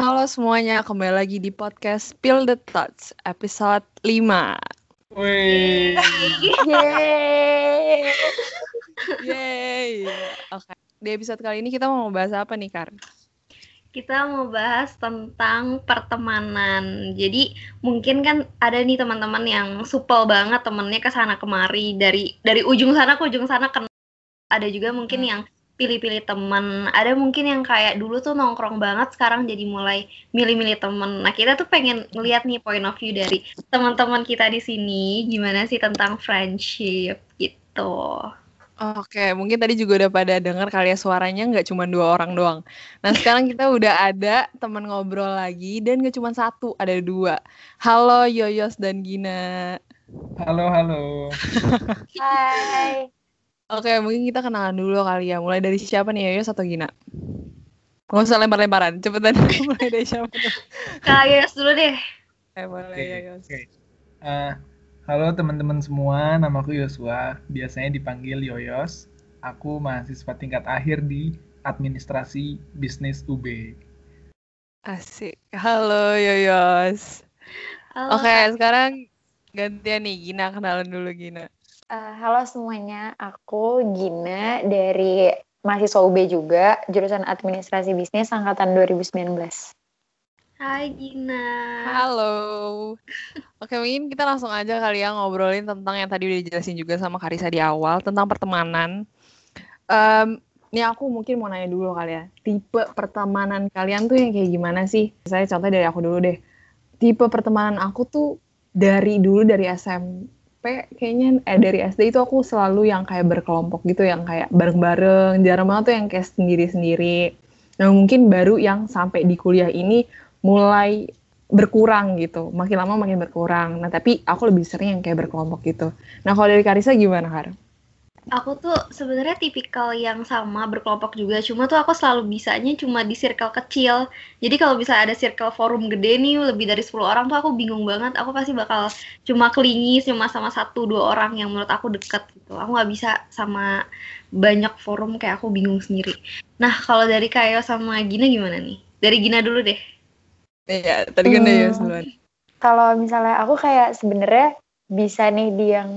Halo semuanya, kembali lagi di podcast Spill the Thoughts episode 5. Wih. Yeay. Yeay. Oke, di episode kali ini kita mau bahas apa nih, Kar? Kita mau bahas tentang pertemanan. Jadi mungkin kan ada nih teman-teman yang supel banget temennya ke sana kemari dari dari ujung sana ke ujung sana kan ada juga mungkin yang pilih-pilih teman. Ada mungkin yang kayak dulu tuh nongkrong banget, sekarang jadi mulai milih-milih teman. Nah, kita tuh pengen ngeliat nih point of view dari teman-teman kita di sini, gimana sih tentang friendship gitu. Oke, mungkin tadi juga udah pada dengar kali ya suaranya nggak cuma dua orang doang. Nah, sekarang kita udah ada teman ngobrol lagi dan nggak cuma satu, ada dua. Halo Yoyos dan Gina. Halo, halo. Hai. Oke, mungkin kita kenalan dulu kali ya. Mulai dari siapa nih, Yoyos atau Gina? Nggak usah lempar-lemparan, cepetan mulai dari siapa tuh? Kak Yos dulu deh. Eh, boleh Oke, Yoyos. oke. Eh, halo teman-teman semua, namaku Yosua. Biasanya dipanggil Yoyos. Aku mahasiswa tingkat akhir di Administrasi Bisnis UB. Asik. Halo Yoyos. Halo, Oke, Kak. sekarang gantian nih Gina kenalan dulu Gina. Eh, halo semuanya, aku Gina dari mahasiswa UB juga, jurusan Administrasi Bisnis angkatan 2019. Hai Gina. Halo. Oke, mungkin kita langsung aja kali ya ngobrolin tentang yang tadi udah dijelasin juga sama Karisa di awal tentang pertemanan. Em, ini aku mungkin mau nanya dulu kali ya. Tipe pertemanan kalian tuh yang kayak gimana sih? Saya contoh dari aku dulu deh. Tipe pertemanan aku tuh dari dulu dari SMP kayaknya eh dari SD itu aku selalu yang kayak berkelompok gitu yang kayak bareng-bareng. Jarang banget tuh yang kayak sendiri-sendiri. Nah mungkin baru yang sampai di kuliah ini mulai berkurang gitu. Makin lama makin berkurang. Nah tapi aku lebih sering yang kayak berkelompok gitu. Nah kalau dari Karisa gimana Kar? Aku tuh sebenarnya tipikal yang sama berkelompok juga, cuma tuh aku selalu bisanya cuma di circle kecil. Jadi kalau bisa ada circle forum gede nih lebih dari 10 orang tuh aku bingung banget. Aku pasti bakal cuma kelingi cuma sama satu dua orang yang menurut aku deket gitu. Aku nggak bisa sama banyak forum kayak aku bingung sendiri. Nah kalau dari Kayo sama Gina gimana nih? Dari Gina dulu deh. Iya tadi kan Hmm. udah ya duluan. Kalau misalnya aku kayak sebenarnya bisa nih di yang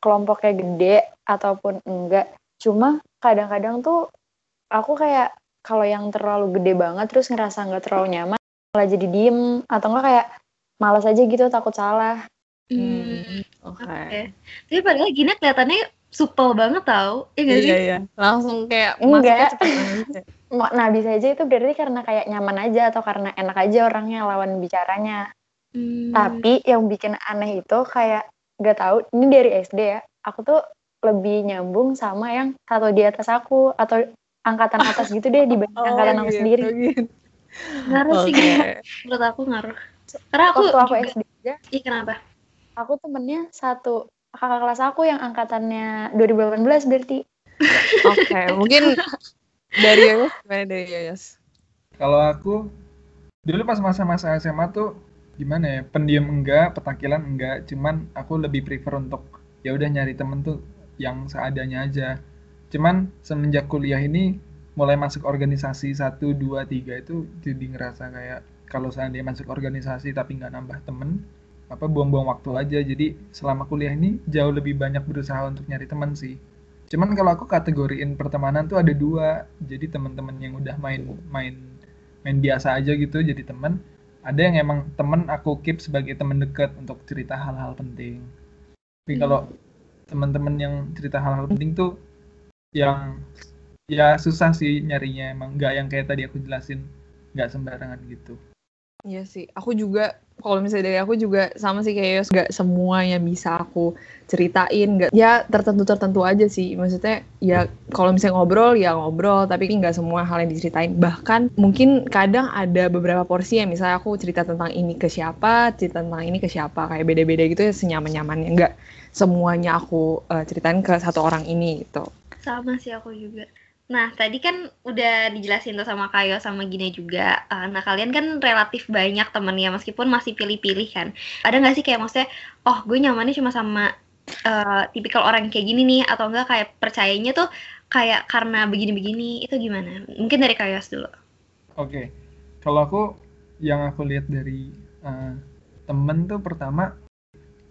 kelompoknya gede ataupun enggak, cuma kadang-kadang tuh aku kayak kalau yang terlalu gede banget terus ngerasa nggak terlalu nyaman, malah jadi diem atau enggak kayak malas aja gitu takut salah. Hmm, Oke. Oke. Tapi padahal Gina kelihatannya supel banget tau. Iya nggak sih? Iya iya. Langsung kayak Enggak. masuknya cepet banget. Ma- Nah bisa aja itu berarti karena kayak nyaman aja atau karena enak aja orangnya lawan bicaranya. Hmm. Tapi yang bikin aneh itu kayak gak tahu ini dari SD ya. Aku tuh lebih nyambung sama yang satu di atas aku atau angkatan atas gitu deh dibanding angkatan aku gitu, sendiri. gitu. ngaruh sih Oke. Gina. Menurut aku ngaruh. Karena aku Waktu aku juga- SD aja, Ih, kenapa? aku temennya satu kakak kelas aku yang angkatannya 2018 berarti. Oke, mungkin dari Yoyos gimana dari Yoyos? Kalau aku dulu pas masa-masa SMA tuh gimana ya? Pendiam enggak, petakilan enggak. Cuman aku lebih prefer untuk ya udah nyari temen tuh yang seadanya aja. Cuman semenjak kuliah ini mulai masuk organisasi 1, 2, 3 itu jadi ngerasa kayak kalau seandainya masuk organisasi tapi nggak nambah temen apa buang-buang waktu aja. Jadi selama kuliah ini jauh lebih banyak berusaha untuk nyari teman sih. Cuman kalau aku kategoriin pertemanan tuh ada dua. Jadi teman-teman yang udah main main main biasa aja gitu jadi teman ada yang emang temen aku keep sebagai teman dekat untuk cerita hal-hal penting. Tapi kalau teman-teman yang cerita hal-hal penting tuh yang ya susah sih nyarinya emang nggak yang kayak tadi aku jelasin nggak sembarangan gitu. Iya sih, aku juga kalau misalnya dari aku juga sama sih kayak Yos, gak semua yang bisa aku ceritain, gak ya tertentu tertentu aja sih. Maksudnya ya kalau misalnya ngobrol ya ngobrol, tapi nggak semua hal yang diceritain. Bahkan mungkin kadang ada beberapa porsi yang misalnya aku cerita tentang ini ke siapa, cerita tentang ini ke siapa, kayak beda-beda gitu ya senyaman nyamannya. Nggak semuanya aku eh, ceritain ke satu orang ini gitu. Sama sih aku juga. Nah, tadi kan udah dijelasin tuh sama Kayo sama Gina juga. Eh, nah, kalian kan relatif banyak temennya meskipun masih pilih-pilih kan. Ada nggak sih kayak maksudnya, oh gue nyamannya cuma sama eh, tipikal orang kayak gini nih atau enggak kayak percayanya tuh kayak karena begini-begini itu gimana? Mungkin dari Kayos dulu. Oke, kalau aku yang aku lihat dari uh, temen tuh pertama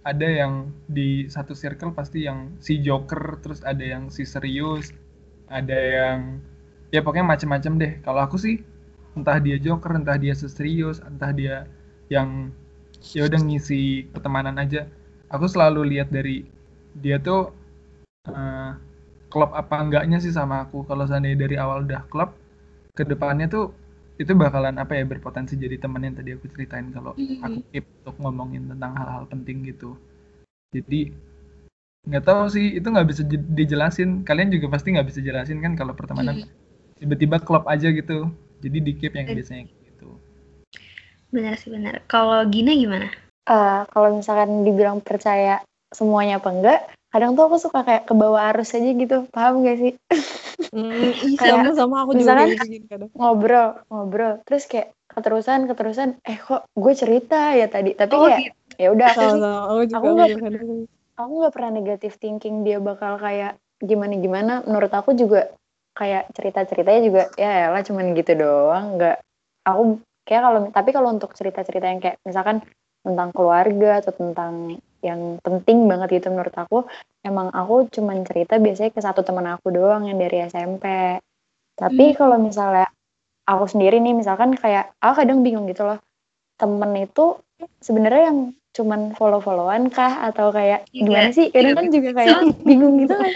ada yang di satu circle pasti yang si joker terus ada yang si serius ada yang ya pokoknya macem-macem deh. Kalau aku sih entah dia joker entah dia serius entah dia yang ya udah ngisi pertemanan aja. Aku selalu lihat dari dia tuh uh, klub apa enggaknya sih sama aku. Kalau seandainya dari awal udah klub ke depannya tuh itu bakalan apa ya berpotensi jadi teman yang tadi aku ceritain. Kalau mm-hmm. aku keep untuk ngomongin tentang hal-hal penting gitu. Jadi nggak tahu sih itu nggak bisa dijelasin. Kalian juga pasti nggak bisa jelasin kan kalau pertemanan mm-hmm. tiba-tiba klub aja gitu. Jadi di keep yang biasanya gitu. Benar sih benar. Kalau Gina gimana? Uh, kalau misalkan dibilang percaya semuanya apa enggak kadang tuh aku suka kayak ke bawah arus aja gitu. Paham gak sih? Hmm, sama sama aku juga gitu ngobrol ngobrol. Terus kayak keterusan keterusan eh kok gue cerita ya tadi? Tapi oh, kayak gitu. ya udah aku sih? Aku nggak aku nggak pernah negatif thinking dia bakal kayak gimana gimana menurut aku juga kayak cerita ceritanya juga ya lah cuman gitu doang. Nggak. Aku kayak kalau tapi kalau untuk cerita cerita yang kayak misalkan tentang keluarga atau tentang yang penting banget gitu menurut aku emang aku cuman cerita biasanya ke satu teman aku doang yang dari SMP tapi hmm. kalau misalnya aku sendiri nih misalkan kayak aku kadang bingung gitu loh. Temen itu sebenarnya yang cuman follow-followan kah? Atau kayak iya, gimana sih? Kadang kan juga kayak bingung gitu kan.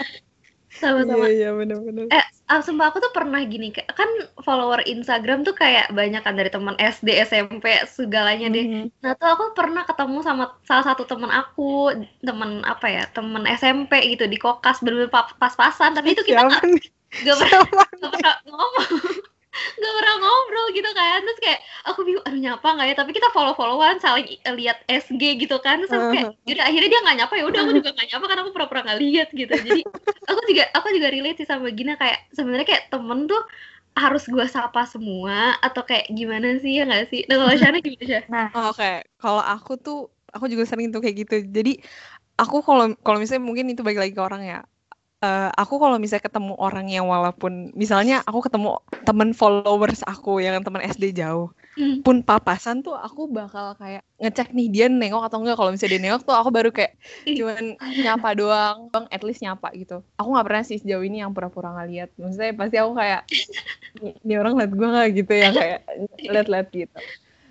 Sama-sama. Iya, iya bener-bener. Eh ah, sumpah aku tuh pernah gini kan follower Instagram tuh kayak banyak kan dari teman SD SMP segalanya deh. Mm-hmm. nah tuh aku pernah ketemu sama salah satu teman aku teman apa ya teman SMP gitu di kokas bener-bener pas-pasan. Tapi itu kita nggak pernah, gak pernah ngomong gak pernah ngobrol gitu kan. Terus kayak aku bingung aduh nyapa nggak ya? Tapi kita follow followan saling lihat SG gitu kan. Terus uh kayak jadi akhirnya dia nggak nyapa. Ya udah aku juga nggak nyapa karena aku pura-pura nggak lihat gitu. Jadi aku juga aku juga relate sih sama Gina kayak sebenarnya kayak temen tuh harus gue sapa semua atau kayak gimana sih ya nggak sih? Nah kalau Shana gimana sih nah oh, oke. Okay. kalau aku tuh aku juga sering tuh kayak gitu. Jadi aku kalau kalau misalnya mungkin itu balik lagi ke orang ya uh, aku kalau misalnya ketemu orang yang walaupun misalnya aku ketemu temen followers aku yang teman SD jauh hmm. pun papasan tuh aku bakal kayak ngecek nih dia nengok atau enggak. Kalau misalnya dia nengok tuh aku baru kayak cuman nyapa doang bang at least nyapa gitu. Aku nggak pernah sih sejauh ini yang pura-pura nggak lihat. Maksudnya pasti aku kayak ini orang liat gue nggak? gitu ya kayak liat-liat gitu.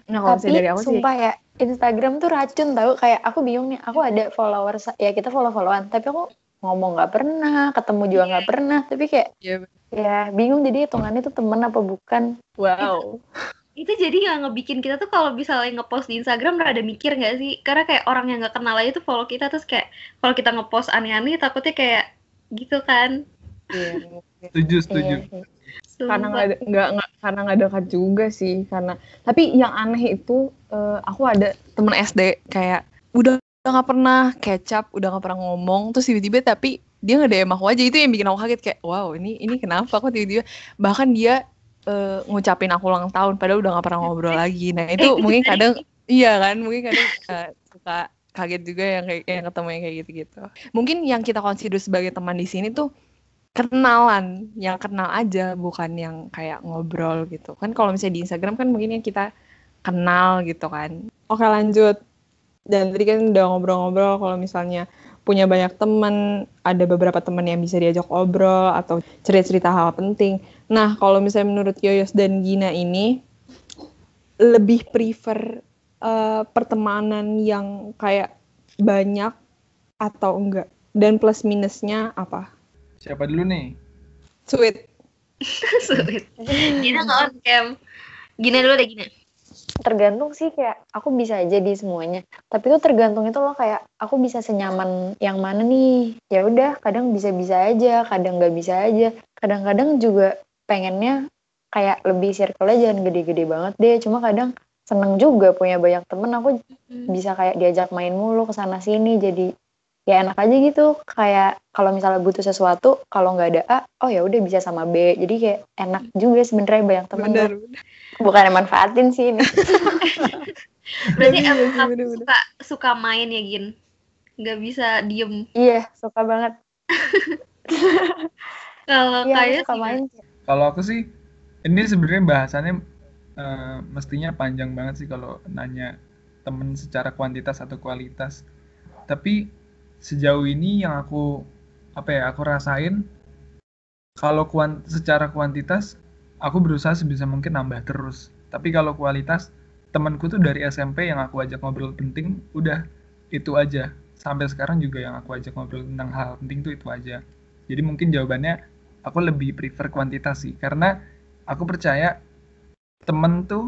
Nah kalau misalnya dari aku sumpah sih ya Instagram tuh racun tau. Kayak aku bingung nih aku ada followers ya kita follow followan tapi aku ngomong nggak pernah, ketemu juga nggak yeah. pernah, tapi kayak yeah. ya bingung jadi hitungannya itu temen apa bukan. Wow. Itu, itu jadi nggak ngebikin kita tuh kalau misalnya ngepost di Instagram rada mikir nggak sih? Karena kayak orang yang nggak kenal aja tuh follow kita terus kayak kalau kita ngepost aneh-aneh takutnya kayak gitu kan. Iya. setuju, setuju. Iya, karena nggak nggak karena nggak dekat juga sih karena tapi yang aneh itu uh, aku ada temen SD kayak udah udah gak pernah kecap, udah gak pernah ngomong, terus tiba-tiba tapi dia nggak DM aku aja. Itu yang bikin aku kaget kayak wow ini ini kenapa kok tiba-tiba? Bahkan dia uh, ngucapin aku ulang tahun padahal udah gak pernah ngobrol lagi. Nah itu mungkin kadang iya kan mungkin kadang uh, suka kaget juga yang kayak yang ketemu yang kayak gitu-gitu. Mungkin yang kita consider sebagai teman di sini tuh kenalan yang kenal aja bukan yang kayak ngobrol gitu. Kan kalau misalnya di Instagram kan mungkin yang kita kenal gitu kan. Oke lanjut dan tadi kan udah ngobrol-ngobrol kalau misalnya punya banyak teman, ada beberapa teman yang bisa diajak ngobrol atau cerita-cerita hal penting. Nah, kalau misalnya menurut Yoyos dan Gina ini lebih prefer uh, pertemanan yang kayak banyak atau enggak? Dan plus minusnya apa? Siapa dulu nih? Sweet. Sweet. Gina nggak on cam. Gina dulu deh Gina tergantung sih kayak aku bisa aja di semuanya. Tapi itu tergantung itu loh kayak aku bisa senyaman yang mana nih. Ya udah kadang bisa bisa aja kadang nggak bisa aja. Kadang-kadang juga pengennya kayak lebih circle aja jangan gede-gede banget deh. Cuma kadang seneng juga punya banyak temen aku hmm. bisa kayak diajak main mulu ke sana sini. Jadi ya enak aja gitu. Kayak kalau misalnya butuh sesuatu kalau nggak ada A oh ya udah bisa sama B. Jadi kayak enak juga sebenarnya banyak teman bukan yang manfaatin sih ini. Berarti emang kamu suka suka main ya Gin? Nggak bisa diem. Iya suka banget. Kalau iya, kayak suka main. Kalau aku sih ini sebenarnya bahasannya eh, mestinya panjang banget sih kalau nanya temen secara kuantitas atau kualitas. Tapi sejauh ini yang aku apa ya aku rasain kalau kuant secara kuantitas aku berusaha sebisa mungkin nambah terus. Tapi kalau kualitas temanku tuh dari SMP yang aku ajak ngobrol penting udah itu aja. Sampai sekarang juga yang aku ajak ngobrol tentang hal penting tuh itu aja. Jadi mungkin jawabannya aku lebih prefer kuantitas sih karena aku percaya temen tuh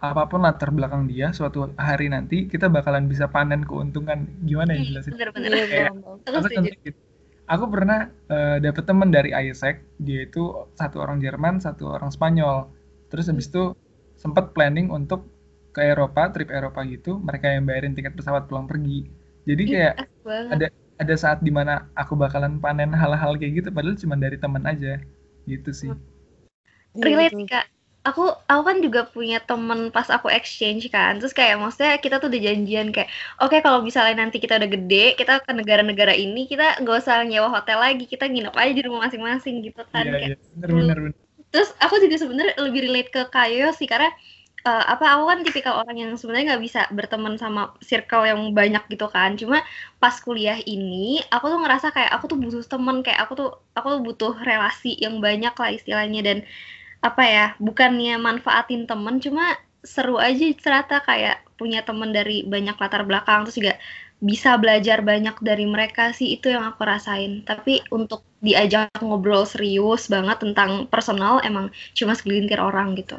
apa pun latar belakang dia suatu hari nanti kita bakalan bisa panen keuntungan gimana ya jelasin Bener-bener. Iya, Kayak, betul. Aku aku setuju. contoh gitu. Aku pernah eh, dapet temen dari Isaac, dia itu satu orang Jerman, satu orang Spanyol. Terus habis itu sempat planning untuk ke Eropa, trip Eropa gitu, mereka yang bayarin tiket pesawat pulang pergi. Jadi kayak ada ada saat di mana aku bakalan panen hal-hal kayak gitu, padahal cuma dari teman aja, gitu sih. Relate sih kak aku aku kan juga punya temen pas aku exchange kan. Terus kayak maksudnya kita tuh udah janjian kayak oke kalau misalnya nanti kita udah gede kita ke negara-negara ini kita nggak usah nyewa hotel lagi kita nginep aja di rumah masing-masing gitu kan Iya, kayak iya, bener bener bener. terus aku juga sebenarnya lebih relate ke Kayo sih karena eh, apa aku kan tipikal orang yang sebenarnya nggak bisa berteman sama circle yang banyak gitu kan. Cuma pas kuliah ini aku tuh ngerasa kayak aku tuh butuh temen kayak aku tuh aku tuh butuh relasi yang banyak lah istilahnya. Dan apa ya bukannya manfaatin temen cuma seru aja ternyata kayak punya temen dari banyak latar belakang terus juga bisa belajar banyak dari mereka sih itu yang aku rasain. Tapi untuk diajak ngobrol serius banget tentang personal emang cuma segelintir orang gitu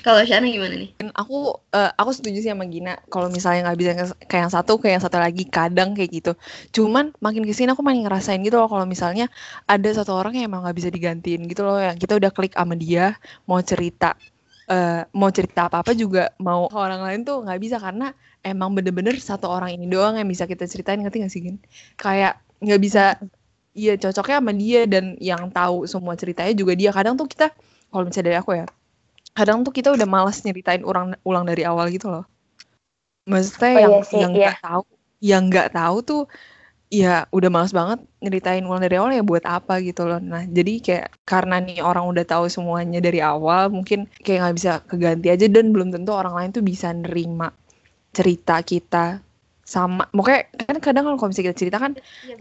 kalau Shana gimana nih? Aku eh, aku setuju sih sama Gina. Kalau misalnya nggak bisa kayak yang satu kayak yang satu lagi kadang kayak gitu. Cuman makin ke sini aku makin ngerasain gitu loh kalau misalnya ada satu orang yang emang nggak bisa digantiin gitu loh yang kita udah klik sama dia mau cerita eh, mau cerita apa apa juga mau ke orang lain tuh nggak bisa karena emang bener-bener satu orang ini doang yang bisa kita ceritain ngerti gak sih Gin? Kayak nggak bisa Iya cocoknya sama dia dan yang tahu semua ceritanya juga dia. Kadang tuh kita kalau misalnya dari aku ya kadang tuh kita udah malas nyeritain ulang ulang dari awal gitu loh. Maksudnya Oh yang iya sih, yang iya. nggak tahu, yang nggak tahu tuh ya udah malas banget nyeritain ulang dari awal ya buat apa gitu loh. Nah jadi kayak karena nih orang udah tahu semuanya dari awal, mungkin kayak nggak bisa keganti aja dan belum tentu orang lain tuh bisa nerima cerita kita sama. Pokoknya kan kadang kalau misalnya kita cerita kan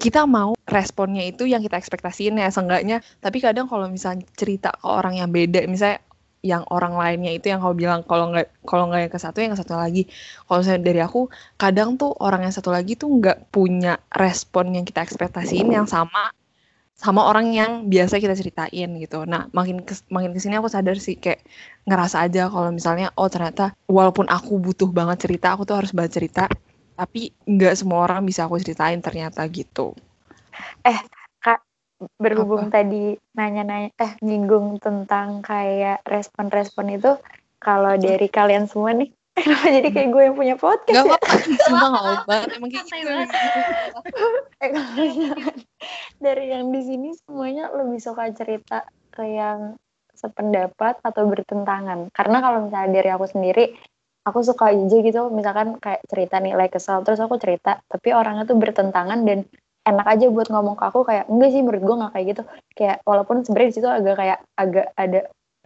kita mau responnya itu yang kita ekspektasiin ya seenggaknya tapi kadang kalau misalnya cerita ke orang yang beda misalnya yang orang lainnya itu yang kau bilang kalau nggak kalau nggak yang ke satu yang ke satu lagi. Kalau misalnya dari aku kadang tuh orang yang satu lagi tuh nggak punya respon yang kita ekspektasiin yang sama sama orang yang biasa kita ceritain gitu. Nah makin kes, makin ke sini aku sadar sih kayak ngerasa aja kalau misalnya oh ternyata walaupun aku butuh banget cerita aku tuh harus banget cerita tapi nggak semua orang bisa aku ceritain ternyata gitu berhubung tadi nanya-nanya eh nyinggung tentang kayak respon-respon itu kalau dari kalian semua nih kenapa jadi kayak gue yang punya podcast Gak ya? apa-apa, apa banget emang kayak gitu. Eh, dari yang di sini semuanya lebih suka cerita ke yang sependapat atau bertentangan. Karena kalau misalnya dari aku sendiri aku suka aja gitu misalkan kayak cerita nilai kesal terus aku cerita tapi orangnya tuh bertentangan dan enak aja buat ngomong ke aku kayak enggak sih menurut gue nggak kayak gitu. Kayak walaupun sebenarnya di situ agak kayak agak ada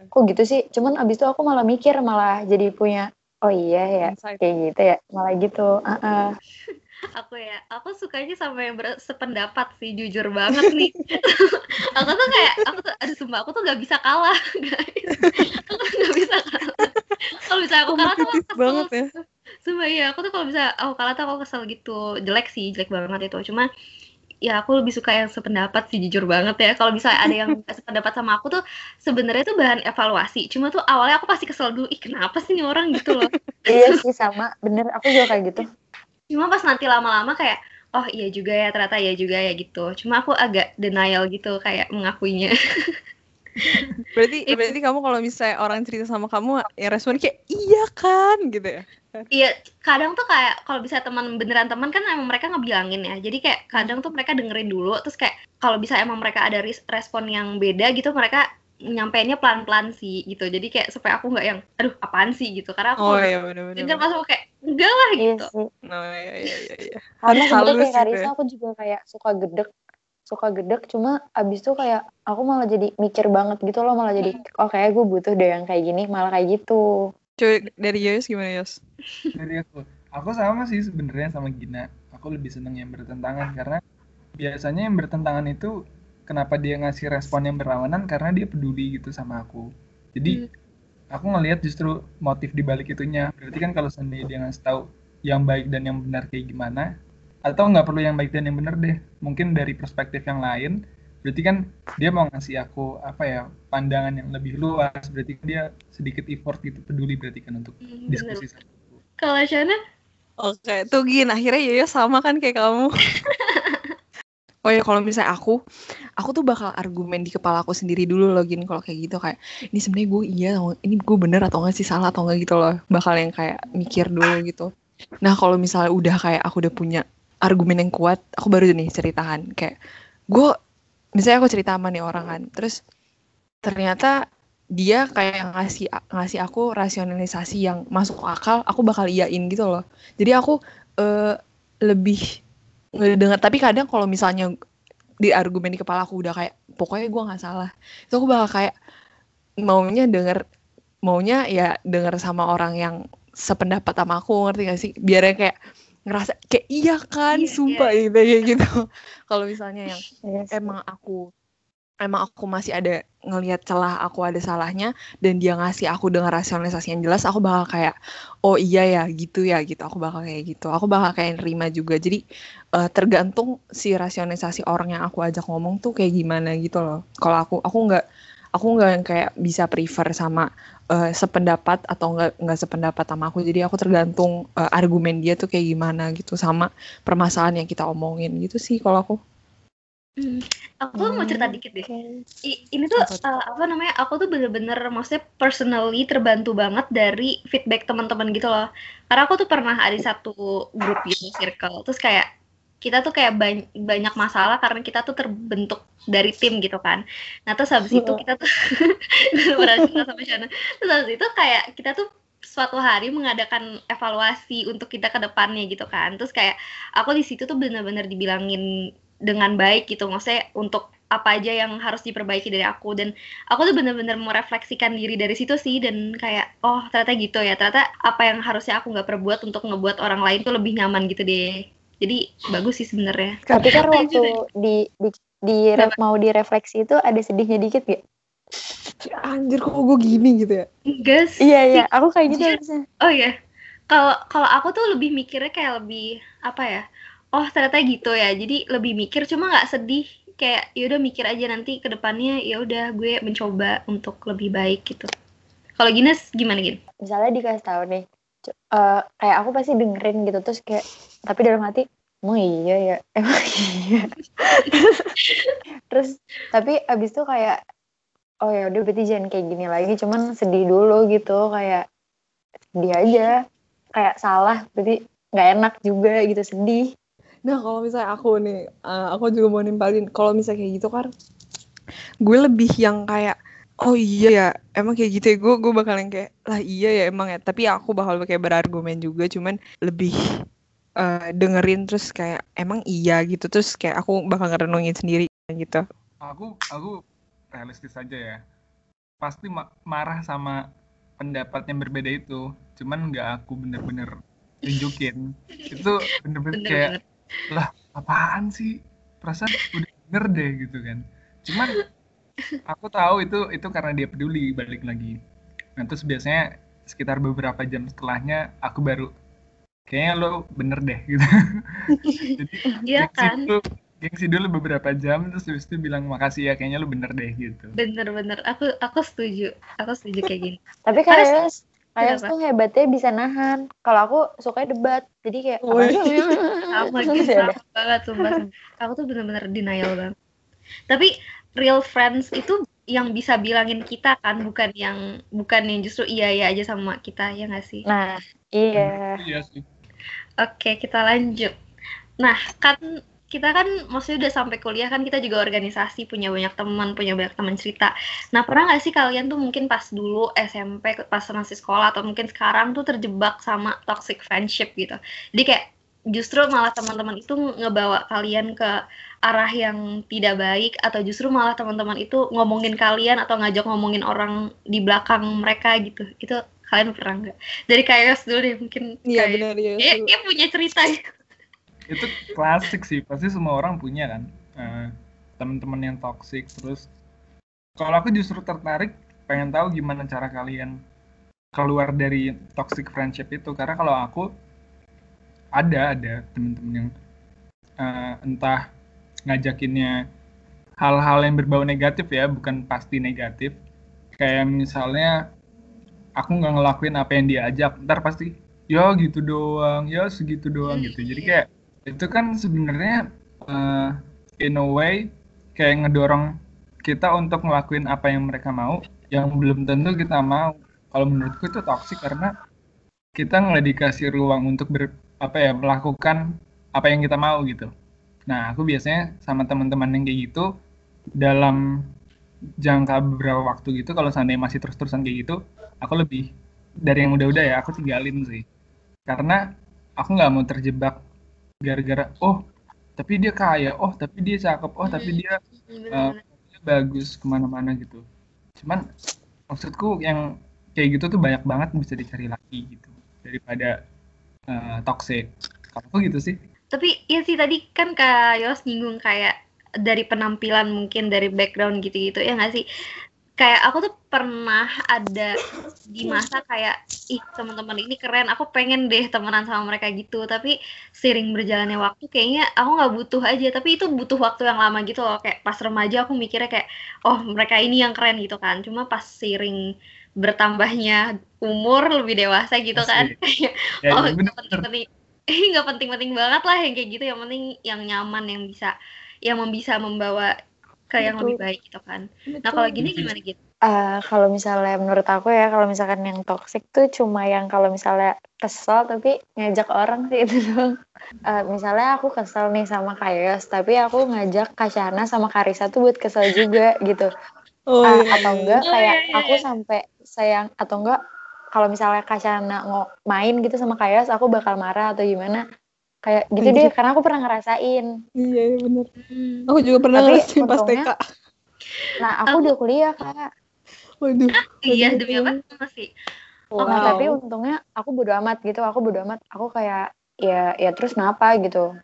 kok gitu sih? Cuman abis itu aku malah mikir malah jadi punya oh iya ya Insight. kayak gitu ya malah gitu. Heeh. aku ya aku sukanya sama yang bersependapat sih jujur banget nih. Aku tuh kayak aku tuh aduh sumpah aku tuh gak bisa kalah guys. Aku gak bisa kalah. Kalau bisa aku kalah tuh aku banget ya. sumpah iya aku tuh kalau bisa aku kalah tuh aku kesel gitu. Jelek sih jelek banget itu. Cuma ya aku lebih suka yang sependapat sih jujur banget ya. Kalau bisa ada yang sependapat sama aku tuh sebenarnya tuh bahan evaluasi. Cuma tuh awalnya aku pasti kesel dulu ih kenapa sih nih orang? gitu loh. Iya sih sama. Bener aku juga kayak gitu. Cuma pas nanti lama-lama kayak oh iya juga ya ternyata iya juga ya gitu. Cuma aku agak denial gitu kayak mengakuinya Berarti berarti kamu kalau misalnya orang cerita sama kamu ya respon kayak iya kan gitu ya. iya kadang tuh kayak kalau bisa teman beneran teman kan emang mereka ngebilangin ya. Jadi kayak kadang tuh mereka dengerin dulu terus kayak kalau bisa emang mereka ada respon yang beda gitu mereka nyampeinnya pelan-pelan sih gitu. Jadi kayak supaya aku nggak yang aduh apaan sih? gitu. Karena aku Oh iya denger pas aku kayak enggak lah iya gitu. sih. Oh iya iya iya iya. karena kayak gitu ya. aku juga kayak suka gedek suka gedek cuma abis itu kayak aku malah jadi mikir banget gitu loh malah jadi oh kayak gue butuh deh yang kayak gini malah kayak gitu. Coba dari Yos gimana Yos? dari aku aku sama sih sebenarnya sama Gina. Aku lebih seneng yang bertentangan karena biasanya yang bertentangan itu kenapa dia ngasih respon yang berlawanan? Karena dia peduli gitu sama aku. Jadi aku ngelihat justru motif di balik itunya. Berarti kan kalau seandainya dia ngasih tahu yang baik dan yang benar kayak gimana atau nggak perlu yang baik dan yang benar deh mungkin dari perspektif yang lain berarti kan dia mau ngasih aku apa ya pandangan yang lebih luas berarti kan dia sedikit effort gitu peduli berarti kan untuk Hmm, diskusi sama aku Kalau Shana, Oke, tuh Gin, akhirnya Yoyo sama kan kayak kamu. oh ya, kalau misalnya aku, aku tuh bakal argumen di kepala aku sendiri dulu loh Gin, kalau kayak gitu kayak, ini sebenarnya gue iya, atau ini gue bener atau enggak sih salah atau enggak gitu loh. Bakal yang kayak mikir dulu gitu. Nah kalau misalnya udah kayak aku udah punya argumen yang kuat, aku baru nih ceritakan kayak, gue, misalnya aku cerita sama nih orang kan, terus ternyata dia kayak ngasih ngasih aku rasionalisasi yang masuk akal, aku bakal iyain gitu loh. Jadi aku eh, lebih ngedenger. Tapi kadang kalau misalnya di argumen di kepala aku udah kayak pokoknya gue nggak salah, itu aku bakal kayak maunya denger maunya ya denger sama orang yang sependapat sama aku ngerti gak sih? Biar kayak ngerasa kayak iya kan, Iya, sumpah gitu kayak gitu. kalau misalnya yang sih. emang aku emang aku masih ada ngelihat celah aku ada salahnya dan dia ngasih aku dengan rasionalisasi yang jelas aku bakal kayak oh iya ya gitu ya gitu. Aku bakal kayak gitu. Aku bakal kayak nerima juga. Jadi eh, tergantung si rasionalisasi orang yang aku ajak ngomong tuh kayak gimana gitu loh. Kalau aku aku nggak aku nggak yang kayak bisa prefer sama eh, sependapat atau nggak nggak sependapat sama aku jadi aku tergantung eh, argumen dia tuh kayak gimana gitu sama permasalahan yang kita omongin gitu sih kalau aku Hmm, aku mau cerita Hmm, dikit deh. oke. I- ini tuh uh, apa namanya? Aku tuh bener-bener maksudnya personally terbantu banget dari feedback teman-teman gitu loh. Karena aku tuh pernah ada satu grup gitu circle. Terus kayak kita tuh kayak bany- banyak masalah karena kita tuh terbentuk dari tim gitu kan. Nah terus habis itu kita tuh sama Shana. Terus habis itu kayak kita tuh suatu hari mengadakan evaluasi untuk kita ke depannya gitu kan. Terus kayak aku di situ tuh bener-bener dibilangin dengan baik gitu maksudnya untuk apa aja yang harus diperbaiki dari aku dan aku tuh bener-bener merefleksikan diri dari situ sih dan kayak oh ternyata gitu ya ternyata apa yang harusnya aku nggak perbuat untuk ngebuat orang lain tuh lebih nyaman gitu deh jadi bagus sih sebenarnya. Tapi kan waktu di di, di re- mau direfleksi itu ada sedihnya dikit gak? anjir kok gue gini gitu ya? Enggak sih. Iya iya, aku kayak gitu Iya. harusnya. oh ya kalau kalau aku tuh lebih mikirnya kayak lebih apa ya? Oh ternyata gitu ya. Jadi lebih mikir cuma nggak sedih. Kayak yaudah mikir aja nanti ke depannya ya udah gue mencoba untuk lebih baik gitu. Kalau Gines gimana Gin? Misalnya dikasih tahu nih, eh, kayak aku pasti dengerin gitu terus kayak tapi dalam hati emang iya ya? Emang iya. Terus tapi abis itu kayak oh ya udah berarti jangan kayak gini lagi cuman sedih dulu gitu. Kayak sedih aja. Kayak salah berarti nggak enak juga gitu sedih. Nah kalau misalnya aku nih, eh, aku juga mau nimpalin. Kalau misalnya kayak gitu kan, gue lebih yang kayak, oh iya ya, emang kayak gitu ya. Gue gue bakal yang kayak, lah iya ya emang ya. Tapi aku bakal kayak berargumen juga, cuman lebih eh, dengerin terus kayak emang iya gitu. Terus kayak aku bakal ngerenungin sendiri gitu. aku aku realistis aja ya pasti ma- marah sama pendapat yang berbeda itu cuman nggak aku bener-bener tunjukin itu bener-bener bener kayak lah apaan sih perasaan udah bener deh gitu kan cuman aku tahu itu itu karena dia peduli balik lagi. Nah terus biasanya sekitar beberapa jam setelahnya aku baru kayaknya lo bener deh gitu. Jadi iya kan? dulu gengsi dulu beberapa jam terus habis itu bilang makasih ya kayaknya lo bener deh gitu. Bener-bener aku aku setuju. Aku setuju kayak gini. Tapi kayak kayak kenapa? tuh hebatnya bisa nahan. Kalau aku suka debat jadi kayak sama gitu ya sama banget sumpah, sumpah. aku tuh bener-bener denial banget. Tapi real friends itu yang bisa bilangin kita kan bukan yang bukan yang justru iya iya aja sama kita ya nggak sih nah iya iya sih Oke, kita lanjut. Nah, kan kita kan maksudnya udah sampai kuliah kan kita juga organisasi, punya banyak teman, punya banyak teman cerita. Nah, pernah nggak sih kalian tuh mungkin pas dulu SMP, pas masih sekolah atau mungkin sekarang tuh terjebak sama toxic friendship gitu. Jadi kayak justru malah teman-teman itu ngebawa kalian ke arah yang tidak baik atau justru malah teman-teman itu ngomongin kalian atau ngajak ngomongin orang di belakang mereka gitu. Itu kalian pernah nggak? Dari kayak dulu deh mungkin Iya kayak benar ya. ya, ya punya cerita ya. itu klasik sih pasti semua orang punya kan. Eh, teman-teman yang toxic terus kalau aku justru tertarik pengen tahu gimana cara kalian keluar dari toxic friendship itu. Karena kalau aku ada ada teman-teman yang eh, entah ngajakinnya hal-hal yang berbau negatif ya bukan pasti negatif. Kayak misalnya aku nggak ngelakuin apa yang diajak ntar pasti ya gitu doang ya segitu doang gitu. Jadi kayak itu kan sebenarnya eh, in a way kayak ngedorong kita untuk ngelakuin apa yang mereka mau yang belum tentu kita mau. Kalau menurutku itu toxic karena kita nggak dikasih ruang untuk ber, apa ya melakukan apa yang kita mau gitu. Nah aku biasanya sama teman-teman yang kayak gitu dalam jangka beberapa waktu gitu kalau seandainya masih terus-terusan kayak gitu aku lebih dari yang udah-udah ya aku tinggalin sih. Karena aku nggak mau terjebak gara-gara oh tapi dia kaya oh tapi dia cakep oh tapi dia Bener-bener. dia bagus ke mana-mana gitu. Cuman maksudku yang kayak gitu tuh banyak banget bisa dicari lagi gitu daripada eh, toxic kalau aku gitu sih Tapi ya sih tadi kan Kak Yos nyinggung kayak dari penampilan mungkin dari background gitu-gitu ya nggak sih? Kayak aku tuh pernah ada di masa kayak ih teman-teman ini keren, aku pengen deh temenan sama mereka gitu. Tapi sering berjalannya waktu kayaknya aku nggak butuh aja. Tapi itu butuh waktu yang lama gitu loh. Kayak pas remaja aku mikirnya kayak oh mereka ini yang keren gitu kan. Cuma pas sering bertambahnya umur lebih dewasa gitu kan. Asik. Kayak ya oh bener nggak penting-penting nggak penting-penting banget lah yang kayak gitu yang penting yang nyaman yang bisa yang bisa membawa ke yang Betul. lebih baik gitu kan nah kalau gini gimana gitu Eh, kalau misalnya menurut aku ya kalau misalkan yang toxic tuh cuma yang kalau misalnya kesel tapi ngajak orang sih itu doang. Eh, misalnya aku kesel nih sama Kayos tapi aku ngajak Kasyana sama Karisa tuh buat kesel juga gitu. Oh, Ah, iya, atau iya. enggak Oh, kayak iya, iya, aku sampai sayang atau enggak kalau misalnya Kasyana ngo main gitu sama Kayos aku bakal marah atau gimana kayak gitu Anjir. deh karena aku pernah ngerasain. Iya, iya benar. Hmm. Aku juga pernah Tapi ngerasain pas TK. Nah aku udah kuliah kak. Waduh. iya demi apa masih Nah, Wow. tapi untungnya aku bodo amat gitu. Aku bodo amat. Aku kayak ya ya terus kenapa gitu.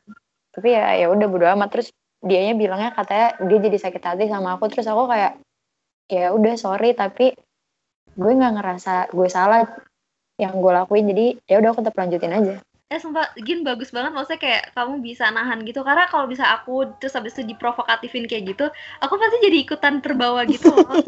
Tapi ya ya udah bodo amat terus dianya bilangnya katanya dia jadi sakit hati sama aku terus aku kayak ya udah sorry tapi gue nggak ngerasa gue salah yang gue lakuin jadi ya udah aku tetap lanjutin aja. Eh sumpah Gin bagus banget maksudnya kayak kamu bisa nahan gitu. Karena kalau bisa aku terus habis itu diprovokatifin kayak gitu aku pasti jadi ikutan terbawa gitu loh.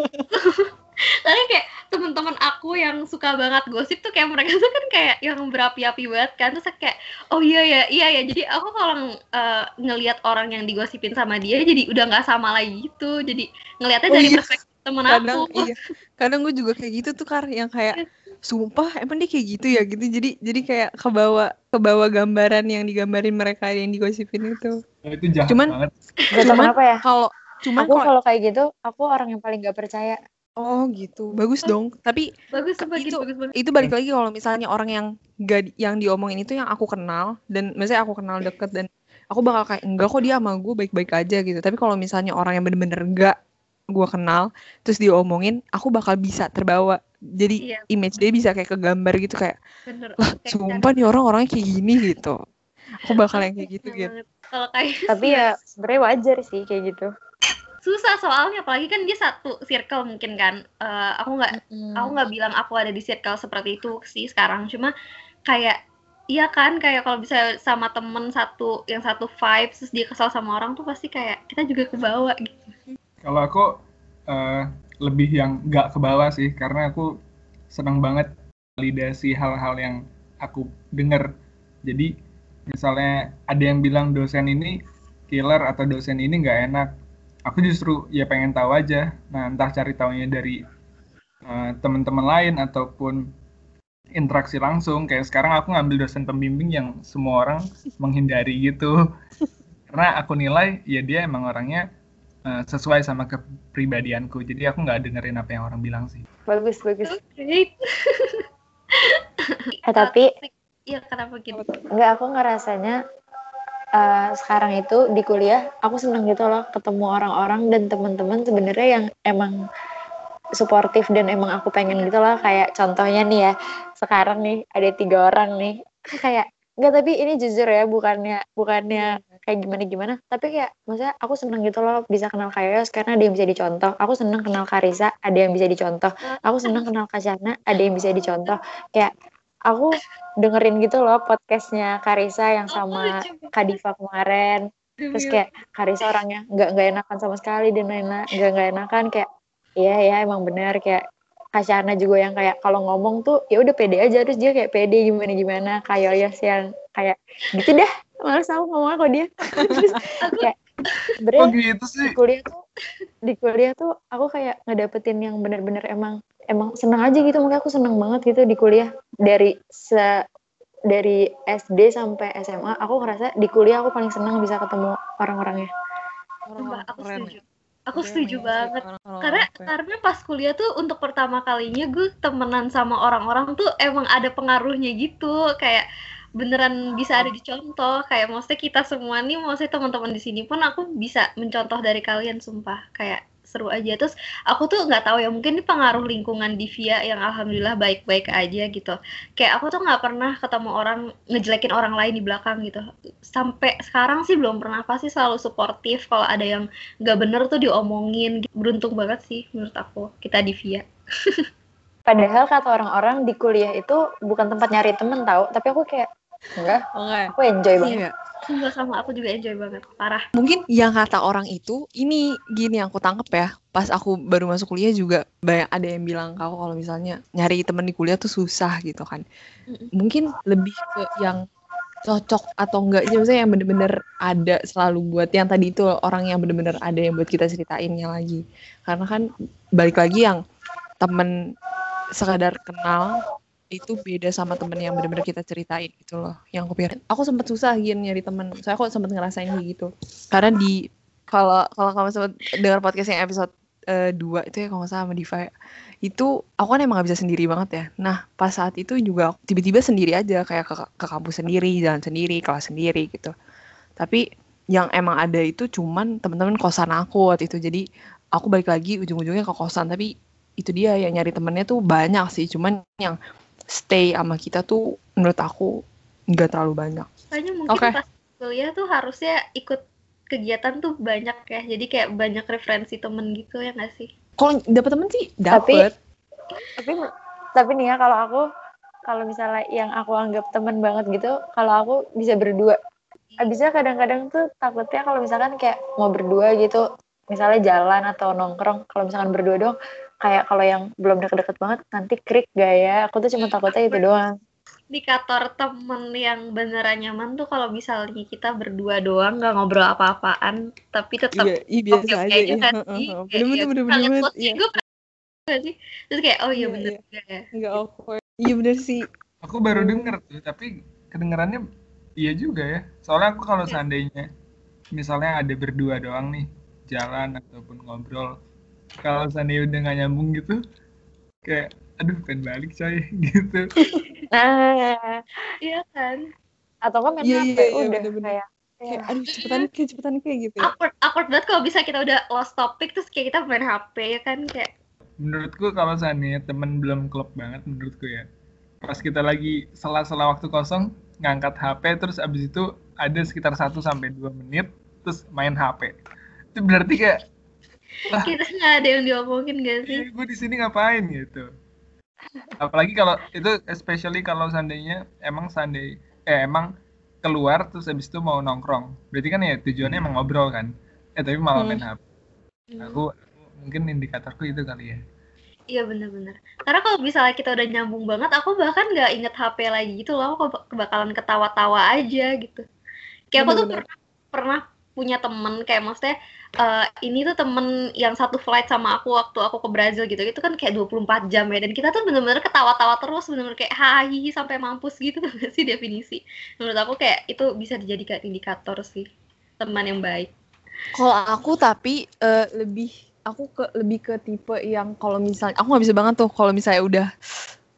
Karena kayak teman-teman aku yang suka banget gosip tuh kayak mereka tuh kan kayak yang berapi-api banget kan. Terus kayak oh iya ya iya ya jadi aku kalau eh, ngelihat orang yang digosipin sama dia jadi udah nggak sama lagi gitu. Jadi ngelihatnya Oh dari iya. perspektif temen Kadang aku. iya. Kadang gue juga kayak gitu tuh Kar, yang kayak sumpah emang dia kayak gitu ya gitu. Jadi jadi kayak kebawa kebawa gambaran yang digambarin mereka yang digosipin itu. Oh, itu jahat Cuman- banget Cuman kenapa ya. Kalau cuman Aku kalau kayak gitu aku orang yang paling gak percaya. oh gitu. Bagus dong. Tapi bagus Itu- bagus banget itu balik lagi kalau misalnya orang yang gak yang diomongin itu yang aku kenal dan misalnya aku kenal deket dan aku bakal kayak enggak kok dia sama gue baik-baik aja gitu tapi kalau misalnya orang yang bener-bener enggak gue kenal terus diomongin aku bakal bisa terbawa. Jadi Iya. image dia bisa kayak kegambar gitu kayak bener lah Kayak sumpah nih orang orangnya kayak gini gitu. Aku bakal yang kayak gitu gitu. kalau kayak Tapi ya sebenarnya wajar sih kayak gitu. susah soalnya apalagi kan dia satu circle mungkin kan. Eh, aku nggak aku nggak bilang aku ada di circle seperti itu sih sekarang. Cuma kayak iya kan kayak kalau bisa sama temen satu yang satu vibe terus dia kesal sama orang tuh pasti kayak kita juga kebawa gitu Kalau aku eh, lebih yang nggak ke bawah sih, karena aku senang banget validasi hal-hal yang aku dengar. Jadi misalnya ada yang bilang dosen ini killer atau dosen ini nggak enak, aku justru ya pengen tahu aja. Nah entah cari tahunya dari eh, teman-teman lain ataupun interaksi langsung. Kayak sekarang aku ngambil dosen pembimbing yang semua orang menghindari gitu. Karena aku nilai ya dia emang orangnya eh, sesuai sama kepribadianku. Jadi aku nggak dengerin apa yang orang bilang sih. Bagus bagus. Great. Eh tapi Iya kenapa gitu? Enggak, aku ngerasanya eh, sekarang itu di kuliah aku seneng gitu loh ketemu orang-orang dan teman-teman sebenarnya yang emang suportif dan emang aku pengen gitu loh kayak contohnya nih ya sekarang nih ada tiga orang nih kayak enggak tapi ini jujur ya bukannya bukannya kayak gimana gimana. Tapi kayak maksudnya aku seneng gitu loh bisa kenal Kayos karena ada yang bisa dicontoh. Aku seneng kenal Karisa ada yang bisa dicontoh. Aku seneng kenal Kasyana ada yang bisa dicontoh. Kayak aku dengerin gitu loh podcastnya Karisa yang sama Kadifa kemarin. Terus kayak Karisa orangnya nggak nggak enakan sama sekali dan enak nggak nggak enakan. Kayak iya ya emang benar kayak Kasyana juga yang kayak kalau ngomong tuh ya udah pede aja. Terus dia kayak pede gimana gimana kayak Yos yang kayak gitu dah malas aku ngomong kok dia terus kayak sebenarnya gitu sih? di kuliah tuh di kuliah tuh aku kayak ngedapetin yang bener-bener emang emang seneng aja gitu makanya aku seneng banget gitu di kuliah dari se dari SD sampai SMA aku ngerasa di kuliah aku paling seneng bisa ketemu orang-orangnya Sumpah, aku keren setuju. Aku Keren setuju sih, banget. orang-orang Karena keren. karena pas kuliah tuh untuk pertama kalinya gue temenan sama orang-orang tuh emang ada pengaruhnya gitu. Kayak beneran bisa ada dicontoh. Kayak maksudnya kita semua nih, maksudnya teman-teman di sini pun aku bisa mencontoh dari kalian sumpah. Kayak seru aja. Terus aku tuh nggak tahu ya mungkin ini pengaruh lingkungan di Via yang alhamdulillah baik-baik aja gitu. Kayak aku tuh nggak pernah ketemu orang ngejelekin orang lain di belakang gitu. Sampai sekarang sih belum pernah pasti selalu suportif kalau ada yang nggak bener tuh diomongin beruntung banget sih menurut aku kita di Via padahal kata orang-orang di kuliah itu bukan tempat nyari temen tahu tapi aku kayak enggak Oke. aku enjoy banget Iya. Sumpah sama aku juga enjoy banget parah Mungkin yang kata orang itu, ini gini yang aku tangkep ya. Pas aku baru masuk kuliah juga banyak ada yang bilang kau kalau misalnya nyari temen di kuliah tuh susah gitu kan. Mm-mm. Mungkin lebih ke yang cocok atau enggak sih maksudnya yang bener-bener ada selalu buat yang tadi itu orang yang bener-bener ada yang buat kita ceritainnya lagi karena kan balik lagi yang temen sekadar kenal itu beda sama temen yang bener-bener kita ceritain gitu loh yang aku pikir aku sempet susah gini nyari temen saya kok sempet ngerasain kayak gitu. Karena di kalau kalau kamu sempet dengar podcast yang episode 2 itu ya kalau nggak salah sama Diva ya, itu aku kan emang gak bisa sendiri banget ya. Nah pas saat itu juga tiba-tiba sendiri aja kayak ke, ke kampus sendiri jalan sendiri kelas sendiri gitu. Tapi yang emang ada itu cuman teman-teman kosan aku waktu itu. Jadi aku balik lagi ujung-ujungnya ke kosan tapi itu dia yang nyari temennya tuh banyak sih. Cuman yang stay sama kita tuh menurut aku nggak terlalu banyak. Kayaknya mungkin Oke. pas kuliah tuh harusnya ikut kegiatan tuh banyak ya. Jadi kayak banyak referensi temen gitu ya nggak sih? Kalau dapet temen sih Tapi- dapet. Tapi tapi nih ya kalau aku kalau misalnya yang aku anggap teman banget gitu kalau aku bisa berdua. Abisnya kadang-kadang tuh takutnya kalau misalkan kayak mau berdua gitu misalnya jalan atau nongkrong kalau misalkan berdua dong kayak kalau yang belum deket-deket banget nanti krik gak ya? Aku tuh cuma takutnya itu doang. indikator temen yang beneran nyaman tuh kalau misalnya kita berdua doang nggak ngobrol apa-apaan tapi tetap iya iya biasa oke-oke aja aja iya. kan bener bener bener bener iya. gue pernah nggak sih? Terus kayak oh iya Iya, bener iya. ya. Nggak awkward. Iya bener sih. Aku baru denger tuh, tapi kedengarannya iya juga ya. Soalnya aku kalau Iya. seandainya misalnya ada berdua doang nih, jalan ataupun ngobrol, kalau seandainya udah nggak nyambung gitu, kayak aduh pengen balik coy gitu. nah iya kan atau kan main Iya, HP iya, iya, udah bener-bener. kayak kayak ya, aduh cepetan kayak cepetan kayak gitu ya awkward awkward banget kalau bisa kita udah lost topic terus kayak kita main HP ya kan kayak Menurutku kalau seandainya temen belum klop banget menurutku ya, pas kita lagi sela-sela waktu kosong ngangkat HP terus abis itu ada sekitar 1 sampai 2 menit terus main HP. Itu berarti kayak kita nggak ada yang diomongin gak sih gue di sini ngapain gitu apalagi kalau itu especially kalau seandainya emang seandainya eh emang keluar terus habis itu mau nongkrong berarti kan ya tujuannya emang ngobrol kan eh tapi malah main HP Hmm. aku mungkin indikatorku itu kali ya Iya bener-bener. Karena kalau misalnya kita udah nyambung banget, aku bahkan nggak inget HP lagi gitu loh. Aku bak- bakalan ketawa-tawa aja gitu. Kayak aku tuh pernah punya temen kayak maksudnya eh, ini tuh temen yang satu flight sama aku waktu aku ke Brazil gitu. Itu kan kayak 24 jam ya. Dan kita tuh bener-bener ketawa-tawa terus, bener-bener kayak hahihi sampai mampus gitu sih definisi. Menurut aku kayak itu bisa dijadikan indikator sih teman yang baik. Kalau aku tapi eh, lebih aku ke lebih ke tipe yang kalau misalnya aku nggak bisa banget tuh kalau misalnya udah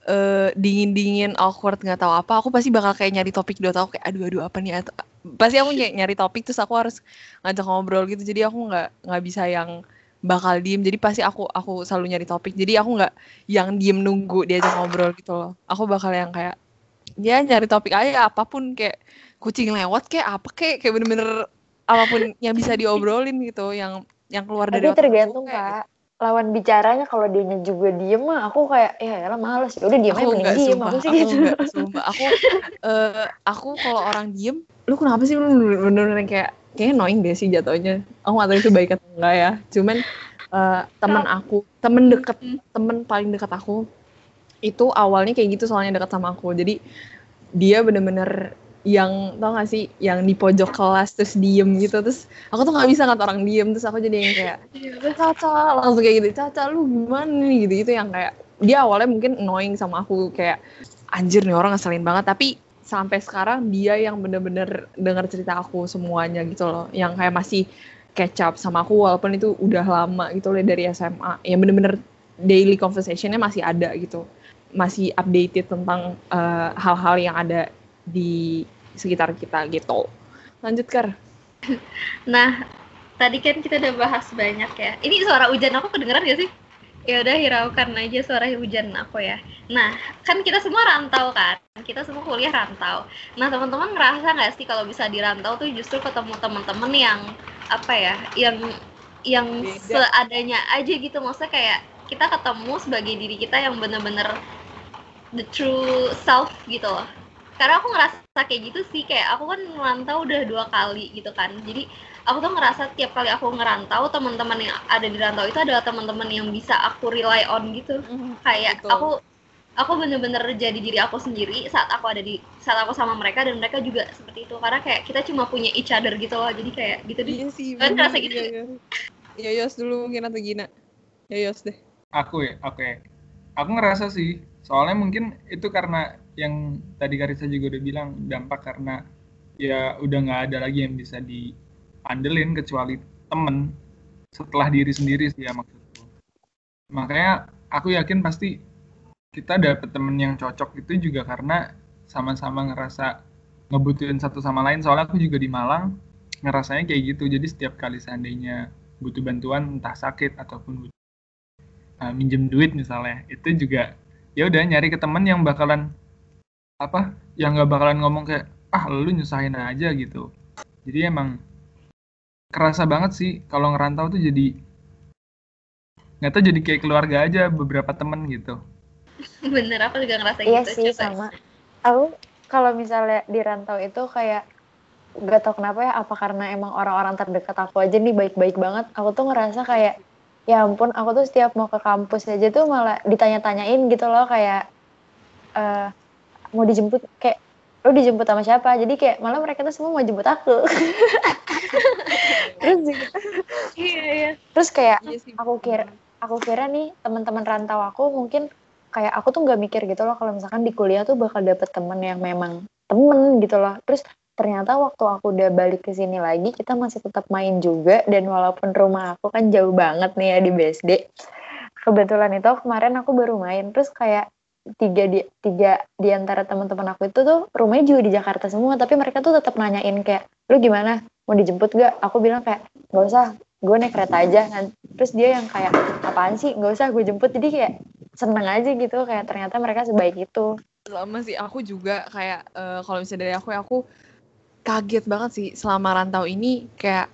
eh, dingin-dingin awkward nggak tahu apa aku pasti bakal kayak nyari topik dua tahu kayak aduh aduh apa nih atau pasti aku kayak nyari topik terus aku harus ngajak ngobrol gitu jadi aku nggak nggak bisa yang bakal diem jadi pasti aku aku selalu nyari topik jadi aku nggak yang diem nunggu diajak ngobrol gitu loh aku bakal yang kayak ya nyari topik aja apa pun kayak kucing lewat kayak apa kayak kayak bener-bener apa pun yang bisa diobrolin gitu yang yang keluar dari Tapi aku tergantung kayak kak. Lawan bicaranya kalau dianya juga diem mah aku kayak ya ya males. Ya udah diem aja aku mending diem aku sih aku gitu. enggak sumpah. Aku eh aku kalau orang diem lu kenapa sih? Bener-bener kayak kayaknya annoying deh sih jatuhnya. Aku nggak tahu itu baik atau enggak ya. Cuman eh, teman aku temen deket temen paling dekat aku itu awalnya kayak gitu soalnya dekat sama aku. Jadi dia bener-bener yang tau gak sih yang di pojok kelas terus diem gitu. Terus aku tuh nggak bisa ngeliat orang diem. Terus aku jadi yang kayak Caca langsung kayak gitu Caca lu gimana nih? Gitu gitu yang kayak dia awalnya mungkin annoying sama aku kayak anjir nih orang ngeselin banget. Tapi sampai sekarang dia yang bener-bener dengar cerita aku semuanya gitu loh. Yang kayak masih catch up sama aku walaupun itu udah lama gitu loh dari SMA yang bener-bener daily conversationnya masih ada gitu. Masih updated tentang eh, hal-hal yang ada di sekitar kita gitu lanjut Kar Nah, tadi kan kita udah bahas banyak ya. Ini suara hujan aku kedengeran gak sih? Ya udah hiraukan aja suara hujan aku ya. Nah, kan kita semua rantau kan? Kita semua kuliah rantau. Nah, teman-teman ngerasa nggak sih kalau bisa dirantau tuh justru ketemu teman-teman yang apa ya? Yang yang Beda. seadanya aja gitu. Maksudnya kayak kita ketemu sebagai diri kita yang bener-bener the true self gitu loh karena aku ngerasa kayak gitu sih kayak aku kan merantau udah dua kali gitu kan. Jadi aku tuh ngerasa tiap kali aku ngerantau teman-teman yang ada di rantau itu adalah teman-teman yang bisa aku rely on gitu. Kayak Betul. aku aku bener-bener jadi diri aku sendiri saat aku ada di saat aku sama mereka dan mereka juga seperti itu. Karena kayak kita cuma punya each other gitu loh. Jadi kayak gitu deh. Iya sih bener, ngerasa gitu iya, iya. Yos dulu mungkin atau Gina. Yos deh. Aku ya, oke. Aku ngerasa sih, soalnya mungkin itu karena yang tadi Karisa juga udah bilang dampak karena ya udah nggak ada lagi yang bisa diandelin kecuali temen setelah diri sendiri sih ya maksudku. Makanya aku yakin pasti kita dapet temen yang cocok itu juga karena sama-sama ngerasa ngebutuhin satu sama lain. Soalnya aku juga di Malang ngerasanya kayak gitu. Jadi setiap kali seandainya butuh bantuan entah sakit ataupun butuh uh, minjem duit misalnya itu juga ya udah nyari ke temen yang bakalan apa yang nggak bakalan ngomong kayak ah lu nyusahin aja gitu jadi emang kerasa banget sih kalau ngerantau tuh jadi nggak tahu jadi kayak keluarga aja beberapa temen gitu bener aku juga ngerasa Iya gitu sih Coba. sama. Aku kalau misalnya di rantau itu kayak gak tau kenapa ya apa karena emang orang-orang terdekat aku aja nih baik-baik banget. Aku tuh ngerasa kayak ya ampun aku tuh setiap mau ke kampus aja tuh malah ditanya-tanyain gitu loh kayak eh mau dijemput kayak lu dijemput sama siapa? Jadi kayak malah mereka tuh semua mau jemput aku. Terus juga- iya iya. terus kayak iya sih aku kira aku kira nih teman-teman rantau aku mungkin kayak aku tuh nggak mikir gitu loh kalau misalkan di kuliah tuh bakal dapet temen yang memang temen gitu loh. Terus ternyata waktu aku udah balik ke sini lagi kita masih tetap main juga dan walaupun rumah aku kan jauh banget nih ya di BSD kebetulan itu kemarin aku baru main terus kayak tiga di tiga di antara teman-teman aku itu tuh rumahnya juga di Jakarta semua tapi mereka tuh tetap nanyain kayak lu gimana? Mau dijemput gak? Aku bilang kayak nggak usah gue naik kereta aja. Nan- terus dia yang kayak apaan sih? Nggak usah gue jemput. Jadi kayak seneng aja gitu kayak ternyata mereka sebaik itu. Sama sih aku juga kayak eh, kalau misalnya dari aku ya aku kaget banget sih selama rantau ini kayak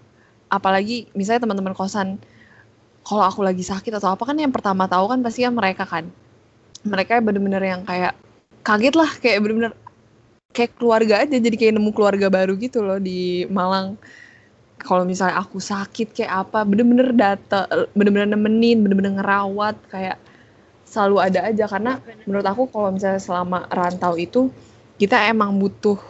apalagi misalnya teman-teman kosan kalau aku lagi sakit atau apa kan yang pertama tahu kan pasti kan mereka kan mereka bener-bener yang kayak kaget lah kayak bener-bener kayak keluarga aja jadi kayak nemu keluarga baru gitu loh di Malang. Kalau misalnya aku sakit kayak apa bener-bener data bener-bener nemenin bener-bener ngerawat kayak selalu ada aja. Karena menurut aku kalau misalnya selama rantau itu kita emang butuh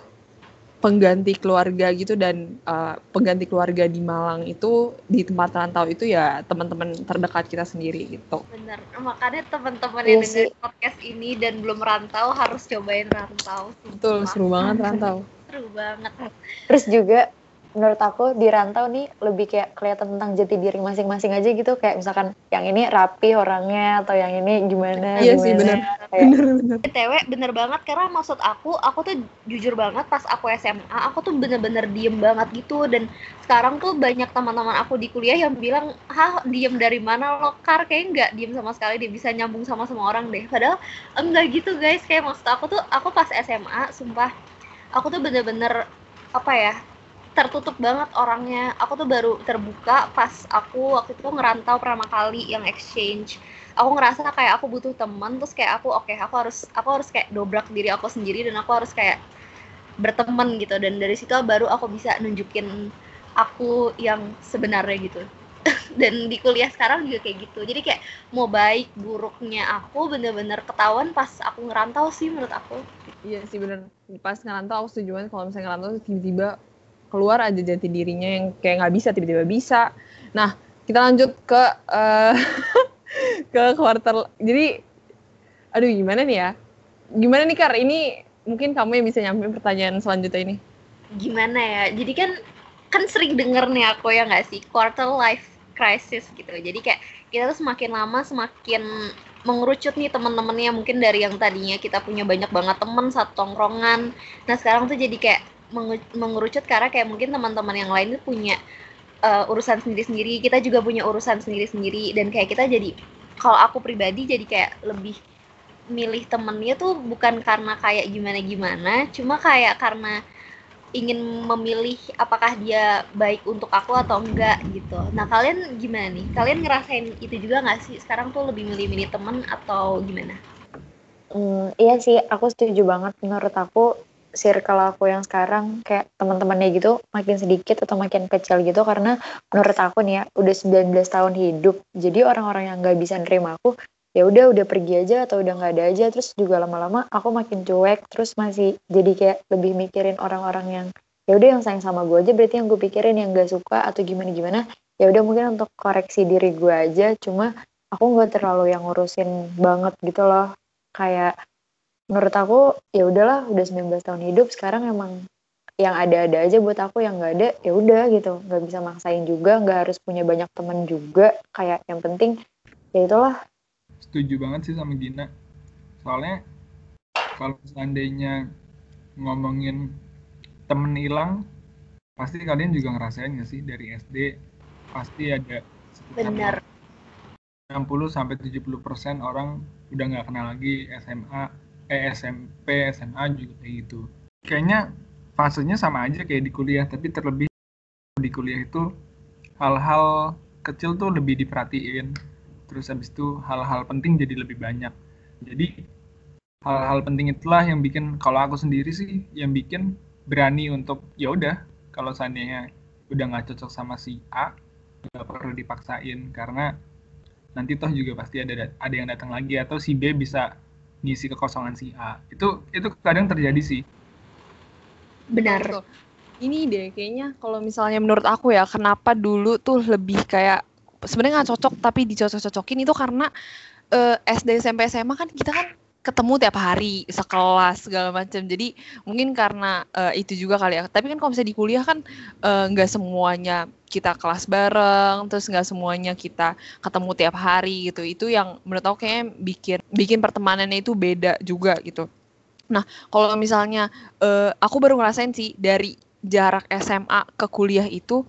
pengganti keluarga gitu dan uh, pengganti keluarga di Malang itu di tempat rantau itu ya teman-teman terdekat kita sendiri gitu. bener makanya teman-teman Iya yang dengerin podcast ini dan belum rantau harus cobain rantau Betul, seru banget rantau. seru banget terus juga menurut aku di rantau nih lebih kayak kelihatan tentang jati diri masing-masing aja gitu. Kayak misalkan yang ini rapi orangnya atau yang ini gimana Iya gimana. sih, bener. Kayak, bener bener BTW bener banget karena maksud aku aku tuh jujur banget pas aku SMA aku tuh bener-bener diem banget gitu. Dan sekarang tuh banyak teman-teman aku di kuliah yang bilang hah diem dari mana lo kar? Kayak nggak diem sama sekali dia bisa nyambung sama semua orang deh. Padahal enggak gitu guys. Kayak maksud aku tuh aku pas SMA sumpah aku tuh bener-bener apa ya tertutup banget orangnya. Aku tuh baru terbuka pas aku waktu itu ngerantau pertama kali yang exchange. Aku ngerasa kayak aku butuh teman terus kayak aku oke aku harus aku harus kayak dobrak diri aku sendiri dan aku harus kayak berteman gitu. Dan dari situ baru aku bisa nunjukin aku yang sebenarnya gitu. Dan di kuliah sekarang juga kayak gitu. Jadi kayak mau baik buruknya aku bener-bener ketahuan pas aku ngerantau sih menurut aku. Iya sih bener. Pas ngerantau aku setuju banget kalau misalnya ngerantau tiba-tiba keluar aja jati dirinya yang kayak nggak bisa tiba-tiba bisa. Nah kita lanjut ke eh, ke kuartal jadi aduh gimana nih ya? Gimana nih kar? Ini mungkin kamu yang bisa nyampe pertanyaan selanjutnya ini. Gimana ya? Jadi kan kan sering denger nih aku ya nggak sih? Quarter life crisis gitu. Jadi kayak kita tuh semakin lama semakin mengerucut nih teman-temannya. Mungkin dari yang tadinya kita punya banyak banget temen satu tongkrongan. Nah sekarang tuh jadi kayak mengerucut karena kayak mungkin teman-teman yang lain tuh punya uh, urusan sendiri-sendiri kita juga punya urusan sendiri-sendiri dan kayak kita jadi kalau aku pribadi jadi kayak lebih milih temennya tuh bukan karena kayak gimana-gimana cuma kayak karena ingin memilih apakah dia baik untuk aku atau enggak gitu. Nah kalian gimana nih? Kalian ngerasain itu juga nggak sih? Sekarang tuh lebih milih-milih temen atau gimana? Hmm, iya sih, aku setuju banget. Menurut aku, circle aku yang sekarang kayak teman-temannya gitu makin sedikit atau makin kecil gitu karena menurut aku nih ya udah 19 tahun hidup. Jadi orang-orang yang nggak bisa nerima aku ya udah udah pergi aja atau udah nggak ada aja terus juga lama-lama aku makin cuek terus masih jadi kayak lebih mikirin orang-orang yang ya udah yang sayang sama gue aja berarti yang gue pikirin yang gak suka atau gimana gimana ya udah mungkin untuk koreksi diri gue aja cuma aku nggak terlalu yang ngurusin banget gitu loh kayak menurut aku ya udahlah udah 19 tahun hidup sekarang emang yang ada-ada aja buat aku yang nggak ada ya udah gitu. Nggak bisa maksain juga nggak harus punya banyak temen juga. Kayak yang penting ya itulah. Setuju banget sih sama Gina. Soalnya kalau seandainya ngomongin temen hilang pasti kalian juga ngerasain gak sih? Dari SD pasti ada sekitar Bener. 60 sampai 70 persen orang udah nggak kenal lagi SMA eh SMP SMA juga kayak gitu. Kayaknya fasenya sama aja kayak di kuliah tapi terlebih di kuliah itu hal-hal kecil tuh lebih diperhatiin. Terus habis itu hal-hal penting jadi lebih banyak. Jadi hal-hal penting itulah yang bikin kalau aku sendiri sih yang bikin berani untuk ya udah kalau seandainya udah nggak cocok sama si A nggak perlu dipaksain. Karena nanti toh juga pasti ada ada yang datang lagi atau si B bisa ngisi kekosongan si A. Itu itu kadang terjadi sih. Benar. Ini deh kayaknya kalau misalnya menurut aku ya kenapa dulu tuh lebih kayak sebenarnya nggak cocok tapi dicocok-cocokin itu karena eh, SD SMP SMA kan kita kan ketemu tiap hari sekelas segala macam. Jadi mungkin karena eh, itu juga kali ya. Tapi kan kalau misalnya di kuliah kan eh, nggak semuanya kita kelas bareng terus nggak semuanya kita ketemu tiap hari gitu. Itu yang menurut aku kayaknya bikin bikin pertemanannya itu beda juga gitu. Nah kalau misalnya eh, aku baru ngerasain sih dari jarak SMA ke kuliah itu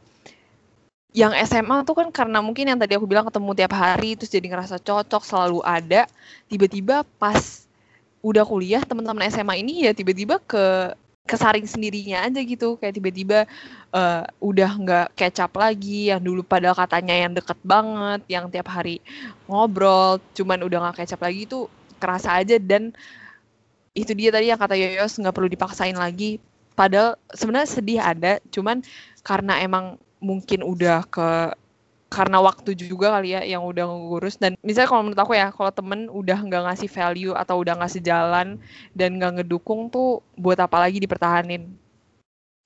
yang SMA tuh kan karena mungkin yang tadi aku bilang ketemu tiap hari terus jadi ngerasa cocok selalu ada tiba-tiba pas udah kuliah teman-teman SMA ini ya tiba-tiba ke kesaring sendirinya aja gitu. Kayak tiba-tiba eh, udah nggak kecap lagi yang dulu padahal katanya yang deket banget yang tiap hari ngobrol cuman udah nggak kecap lagi itu kerasa aja. Dan itu dia tadi yang kata Yoyos nggak perlu dipaksain lagi. Padahal sebenarnya sedih ada cuman karena emang mungkin udah ke karena waktu juga kali ya yang udah ngurus dan misalnya kalau menurut aku ya kalau temen udah nggak ngasih value atau udah ngasih jalan dan nggak ngedukung tuh buat apa lagi dipertahanin?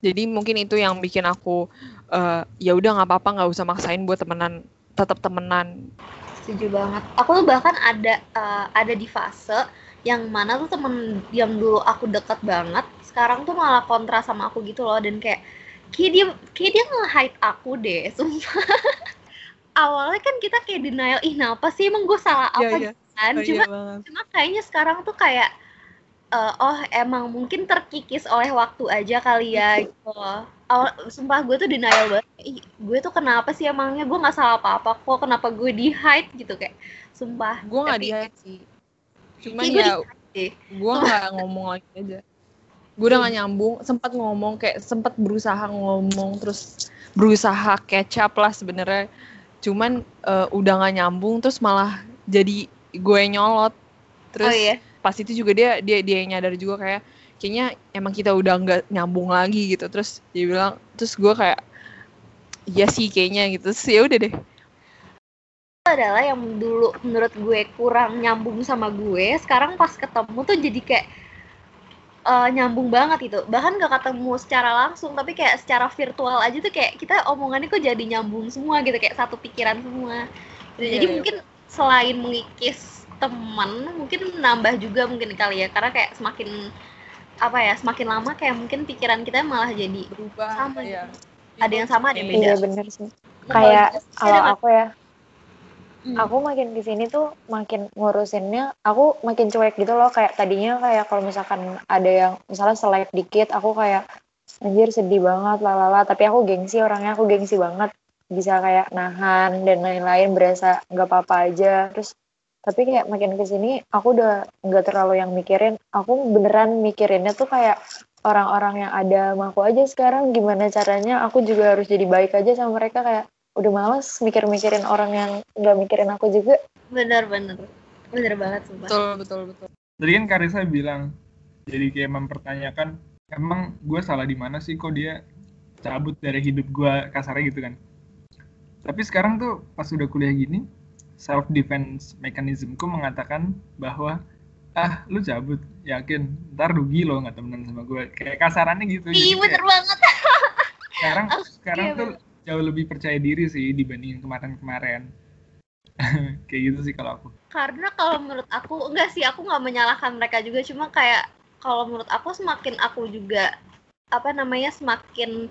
Jadi mungkin itu yang bikin aku eh, ya udah nggak apa-apa nggak usah maksain buat temenan tetap temenan. Setuju banget. Aku tuh bahkan ada eh, ada di fase yang mana tuh temen yang dulu aku deket banget, sekarang tuh malah kontra sama aku gitu loh. Dan kayak kayak dia kayak dia nge-hide aku deh sumpah. Awalnya kan kita kayak denial ih kenapa sih? Emang gue salah Iya, apa iya. gitu kan? Oh, iya cuma banget. cuma kayaknya sekarang tuh kayak eh, oh emang mungkin terkikis oleh waktu aja kali ya gitu. Awal, sumpah gue tuh denial banget Ih, gue tuh kenapa sih emangnya? Gue nggak salah apa-apa kok kenapa gue di hide gitu kayak sumpah. Gue nggak di sih. Cuman ya gue nggak ngomong lagi aja gue udah gak nyambung sempat ngomong kayak sempat berusaha ngomong terus berusaha catch up lah sebenarnya. Cuman eh, udah gak nyambung terus malah jadi gue nyolot. Terus oh iya. pas itu juga dia dia dia yang nyadar juga kayak kayaknya emang kita udah nggak nyambung lagi gitu. Terus dia bilang terus gue kayak iya sih kayaknya gitu. Terus ya udah deh. Itu adalah yang dulu menurut gue kurang nyambung sama gue sekarang pas ketemu tuh jadi kayak eh, nyambung banget gitu. Bahkan gak ketemu secara langsung tapi kayak secara virtual aja tuh kayak kita omongannya kok jadi nyambung semua gitu kayak satu pikiran semua. Gitu. Iya, jadi iya. mungkin selain mengikis teman mungkin nambah juga mungkin kali ya. Karena kayak semakin apa ya semakin lama kayak mungkin pikiran kita malah jadi berubah Sama ya ada yang sama ada yang beda. Iya bener sih. Kayak kalau aku ya, Hmm. aku makin ke sini tuh makin ngurusinnya, aku makin cuek gitu loh. Kayak tadinya kayak kalau misalkan ada yang misalnya selek dikit, aku kayak anjir sedih banget, lalala. Tapi aku gengsi orangnya, aku gengsi banget. Bisa kayak nahan dan lain-lain, berasa nggak apa-apa aja. Terus tapi kayak makin ke sini, aku udah nggak terlalu yang mikirin. Aku beneran mikirinnya tuh kayak orang-orang yang ada sama aku aja sekarang gimana caranya aku juga harus jadi baik aja sama mereka kayak udah males mikir-mikirin orang yang nggak mikirin aku juga. Bener bener bener banget sumpah. Betul betul betul. Tadi kan Karisa bilang, jadi kayak mempertanyakan, emang gue salah di mana sih kok dia cabut dari hidup gue kasarnya? Gitu kan. Tapi sekarang tuh pas udah kuliah gini, self defense mechanismku mengatakan bahwa ah lu cabut yakin? Ntar rugi lo nggak temenan sama gue kayak kasarannya gitu kayak bener banget. Sekarang sekarang iya, tuh jauh lebih percaya diri sih dibandingin kemarin-kemarin. Kayak gitu sih kalau aku. Karena kalau menurut aku enggak sih aku nggak menyalahkan mereka juga. Cuma kayak kalau menurut aku semakin aku juga apa namanya semakin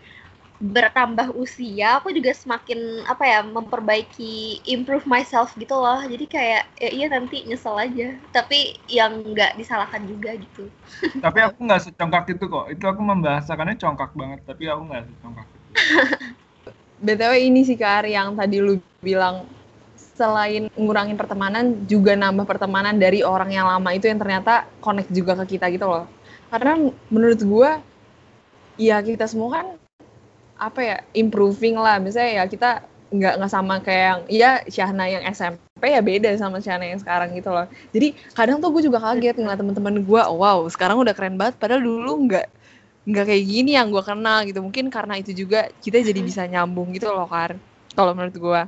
bertambah usia aku juga semakin apa ya memperbaiki improve myself gitu loh. Jadi kayak ya iya nanti nyesel aja. Tapi yang nggak disalahkan juga gitu. Tapi aku nggak secongkak itu kok. Itu aku membahasakannya congkak banget tapi aku nggak secongkak itu btw ini sih kar yang tadi lu bilang selain ngurangin pertemanan juga nambah pertemanan dari orang yang lama itu yang ternyata connect juga ke kita gitu loh. Karena menurut gua ya kita semua kan apa ya improving lah. Misalnya ya kita nggak nggak sama kayak yang ya Syahna yang SMP ya beda sama Syahna yang sekarang gitu loh. Jadi kadang tuh gue juga kaget ngeliat teman-teman gue wow sekarang udah keren banget. Padahal dulu nggak nggak kayak gini yang gue kenal gitu mungkin karena itu juga kita jadi bisa nyambung gitu loh kan kalau menurut gue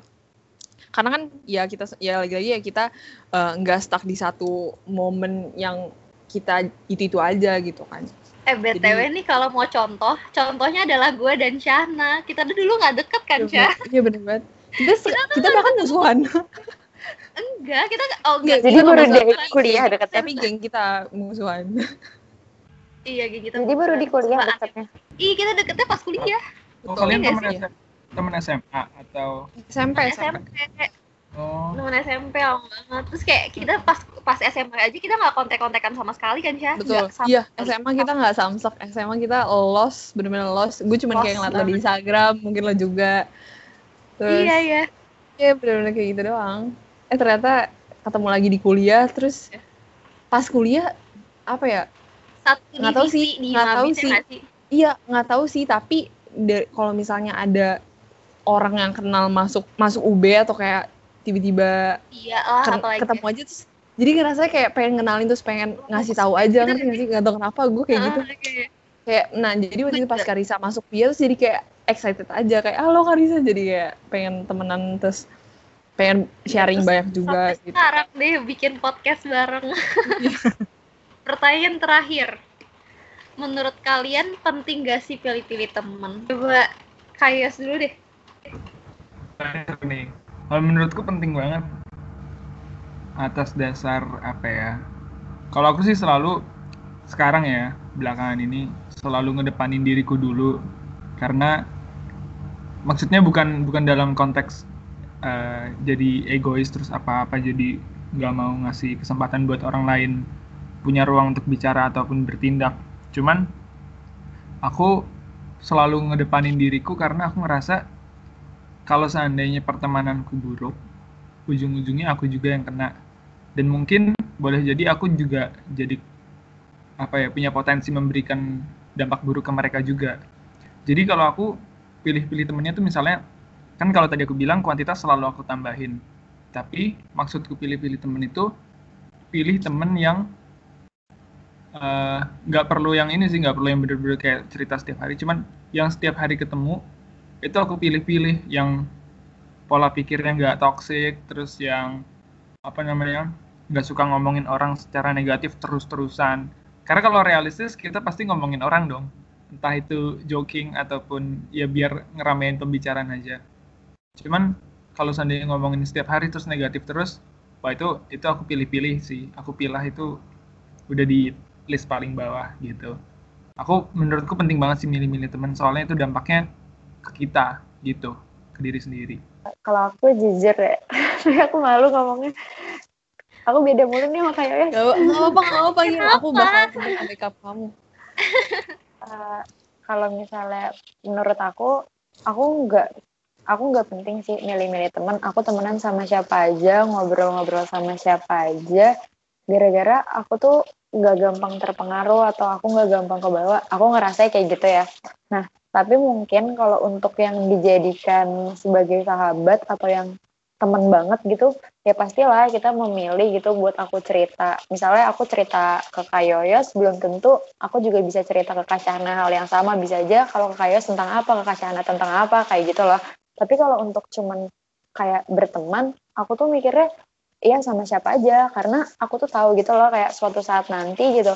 karena kan ya kita ya lagi-lagi ya kita eh, nggak stuck di satu momen yang kita itu itu aja gitu kan eh btw nih kalau mau contoh contohnya adalah gue dan Shana kita tuh dulu nggak deket kan Syah Iya bener banget. Kita, se- kita bahkan musuhan. enggak kita oh enggak Jadi kita baru musuhan, kuliah tapi- deketnya. Tapi geng kita musuhan. Iya gitu jadi baru di kuliah Sumpah, deketnya Iya kita deketnya pas kuliah oh Betul. kalian Iya temen, sih. SM temen SMA atau SMP, SMP. SMP oh temen SMP lama banget terus kayak kita pas pas SMA aja kita nggak kontak-kontakan sama sekali kan Syah Betul. Iya. SMA kita nggak samsek. SMA kita lost, bener-bener lost. Gue cuma kayak ngeliat lo di Instagram, mungkin lo juga. Terus, iya iya iya bener-bener kayak gitu doang. Eh ternyata ketemu lagi di kuliah, terus pas kuliah apa ya? Satu Nggak tahu divisi sih, nggak tahu ya sih. nggak sih Iya, nggak tahu sih. Tapi kalau misalnya ada orang yang kenal masuk masuk UB atau kayak tiba-tiba iya lah ken- apalagi ketemu aja terus jadi ngerasa kayak pengen ngenalin terus pengen ngasih tahu aja ngerti nggak sih nggak tahu kenapa gue kayak gitu Ah, oke. kayak nah jadi waktu itu pas. Karisa masuk dia terus jadi kayak excited aja kayak halo Karisa jadi kayak pengen temenan terus pengen sharing Terus banyak juga gitu sekarang deh bikin podcast bareng pertanyaan terakhir. Menurut kalian penting gak sih pilih-pilih teman? Coba Kayas dulu deh. Nih kalau menurutku penting banget. Atas dasar apa ya? Kalau aku sih selalu sekarang ya belakangan ini selalu ngedepanin diriku dulu. Karena maksudnya bukan bukan dalam konteks uh, jadi egois terus apa-apa jadi nggak mau ngasih kesempatan buat orang lain punya ruang untuk bicara ataupun bertindak. Cuman aku selalu ngedepanin diriku karena aku ngerasa kalau seandainya pertemananku buruk ujung-ujungnya aku juga yang kena. Dan mungkin boleh jadi aku juga jadi apa ya punya potensi memberikan dampak buruk ke mereka juga. Jadi kalau aku pilih-pilih temennya tuh misalnya kan kalau tadi aku bilang kuantitas selalu aku tambahin. Tapi maksudku pilih-pilih temen itu pilih temen yang nggak uh, perlu yang ini sih nggak perlu yang bener-bener kayak cerita setiap hari. Cuman yang setiap hari ketemu itu aku pilih-pilih yang pola pikirnya nggak toxic terus yang apa namanya nggak suka ngomongin orang secara negatif terus-terusan. Karena kalau realistis kita pasti ngomongin orang dong. Entah itu joking ataupun ya biar ngeramein pembicaraan aja. Cuman kalau seandainya ngomongin setiap hari terus negatif terus wah itu itu aku pilih-pilih sih. Aku pilih itu udah di list paling bawah gitu. Aku menurutku penting banget sih milih-milih teman soalnya itu dampaknya ke kita gitu. Ke diri sendiri. Kalau aku jujur ya aku malu ngomongnya. Aku beda mulu nih sama kayak ya. Gak apa gak apa gitu aku bakal backup kamu. Uh, kalau misalnya menurut aku aku nggak aku nggak penting sih milih-milih teman aku temenan sama siapa aja ngobrol-ngobrol sama siapa aja. Gara-gara aku tuh nggak gampang terpengaruh atau aku nggak gampang kebawa aku ngerasa kayak gitu ya. Nah tapi mungkin kalau untuk yang dijadikan sebagai sahabat atau yang temen banget gitu ya pastilah kita memilih gitu buat aku cerita. Misalnya aku cerita ke Kayoyos belum tentu aku juga bisa cerita ke Kacana hal yang sama. Bisa aja kalau ke Kayoyos tentang apa ke Kacana tentang apa kayak gitu loh. Tapi kalau untuk cuman kayak berteman aku tuh mikirnya iya sama siapa aja. Karena aku tuh tahu gitu loh kayak suatu saat nanti gitu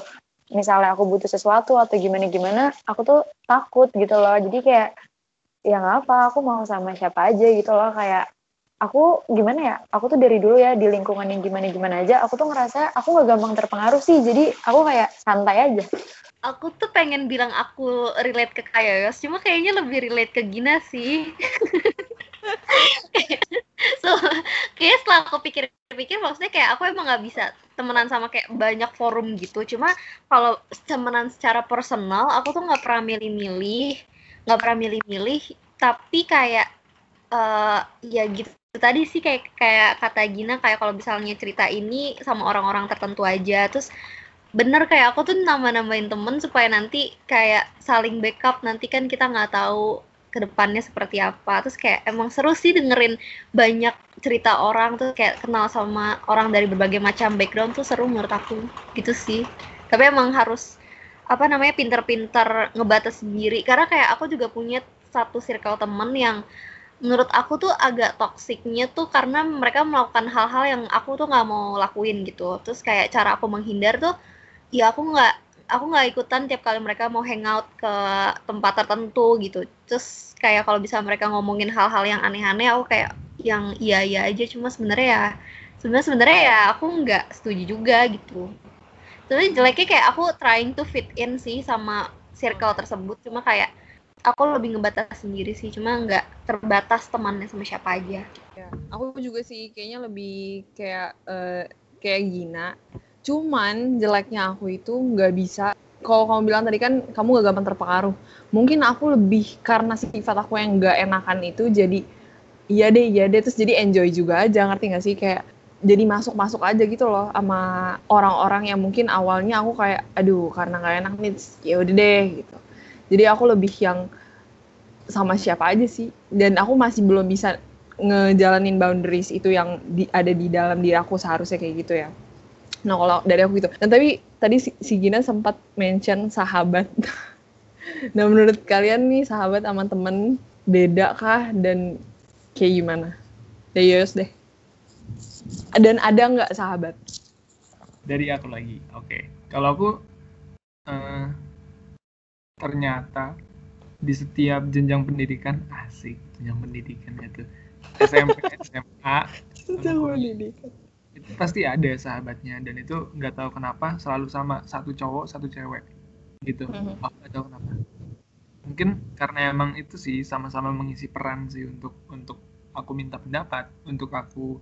misalnya aku butuh sesuatu atau gimana gimana aku tuh takut gitu loh. Jadi kayak ya nggak apa aku mau sama siapa aja gitu loh. Kayak aku gimana ya aku tuh dari dulu ya di lingkungan yang gimana gimana aja aku tuh ngerasa aku nggak gampang terpengaruh sih. Jadi aku kayak santai aja. Aku tuh pengen bilang aku relate ke Kayos, cuma kayaknya lebih relate ke Gina sih. so, kayak setelah aku pikir-pikir maksudnya kayak aku emang nggak bisa temenan sama kayak banyak forum gitu. Cuma kalau temenan secara personal, aku tuh nggak pernah milih-milih, nggak pernah milih-milih. Tapi kayak uh, ya gitu tadi sih kayak kayak kata Gina kayak kalau misalnya cerita ini sama orang-orang tertentu aja terus bener kayak aku tuh nama-namain temen supaya nanti kayak saling backup nanti kan kita nggak tahu ke depannya seperti apa. Terus kayak emang seru sih dengerin banyak cerita orang tuh kayak kenal sama orang dari berbagai macam background tuh seru menurut aku. Gitu sih. Tapi emang harus apa namanya pinter-pinter ngebatas sendiri karena kayak aku juga punya satu circle temen yang menurut aku tuh agak toksiknya tuh karena mereka melakukan hal-hal yang aku tuh nggak mau lakuin gitu. Terus kayak cara aku menghindar tuh ya aku nggak aku nggak ikutan tiap kali mereka mau hangout ke tempat tertentu gitu. Terus kayak kalau bisa mereka ngomongin hal-hal yang aneh-aneh aku kayak yang iya iya aja. Cuma sebenarnya ya sebenarnya sebenarnya ya aku nggak setuju juga gitu. Tapi jeleknya kayak aku trying to fit in sih sama circle tersebut. Cuma kayak aku lebih ngebatas sendiri sih. Cuma nggak terbatas temannya sama siapa aja. Ya, aku juga sih kayaknya lebih kayak uh, kayak Gina Cuman jeleknya aku itu nggak bisa kalau kamu bilang tadi kan kamu gak gampang terpengaruh. Mungkin aku lebih karena sifat aku yang gak enakan itu jadi iya deh iya deh terus jadi enjoy juga aja ngerti gak sih kayak jadi masuk-masuk aja gitu loh sama orang-orang yang mungkin awalnya aku kayak aduh karena gak enak nih ya udah deh gitu. Jadi aku lebih yang sama siapa aja sih dan aku masih belum bisa ngejalanin boundaries itu yang di, ada di dalam diri aku seharusnya kayak gitu ya. Nah kalau dari aku gitu. Dan tapi tadi si, si Gina sempat mention sahabat. nah menurut kalian nih sahabat sama temen beda kah dan kayak gimana? Dari Yos deh. Dan ada nggak sahabat? Dari aku lagi. Oke. Okay. Kalau aku uh, ternyata di setiap jenjang pendidikan asik jenjang pendidikan itu SMP SMA jenjang pendidikan pasti ada sahabatnya dan itu nggak tahu kenapa selalu sama satu cowok satu cewek gitu. Mm -hmm. oh, nggak tahu kenapa. Mungkin karena emang itu sih sama-sama mengisi peran sih untuk untuk aku minta pendapat untuk aku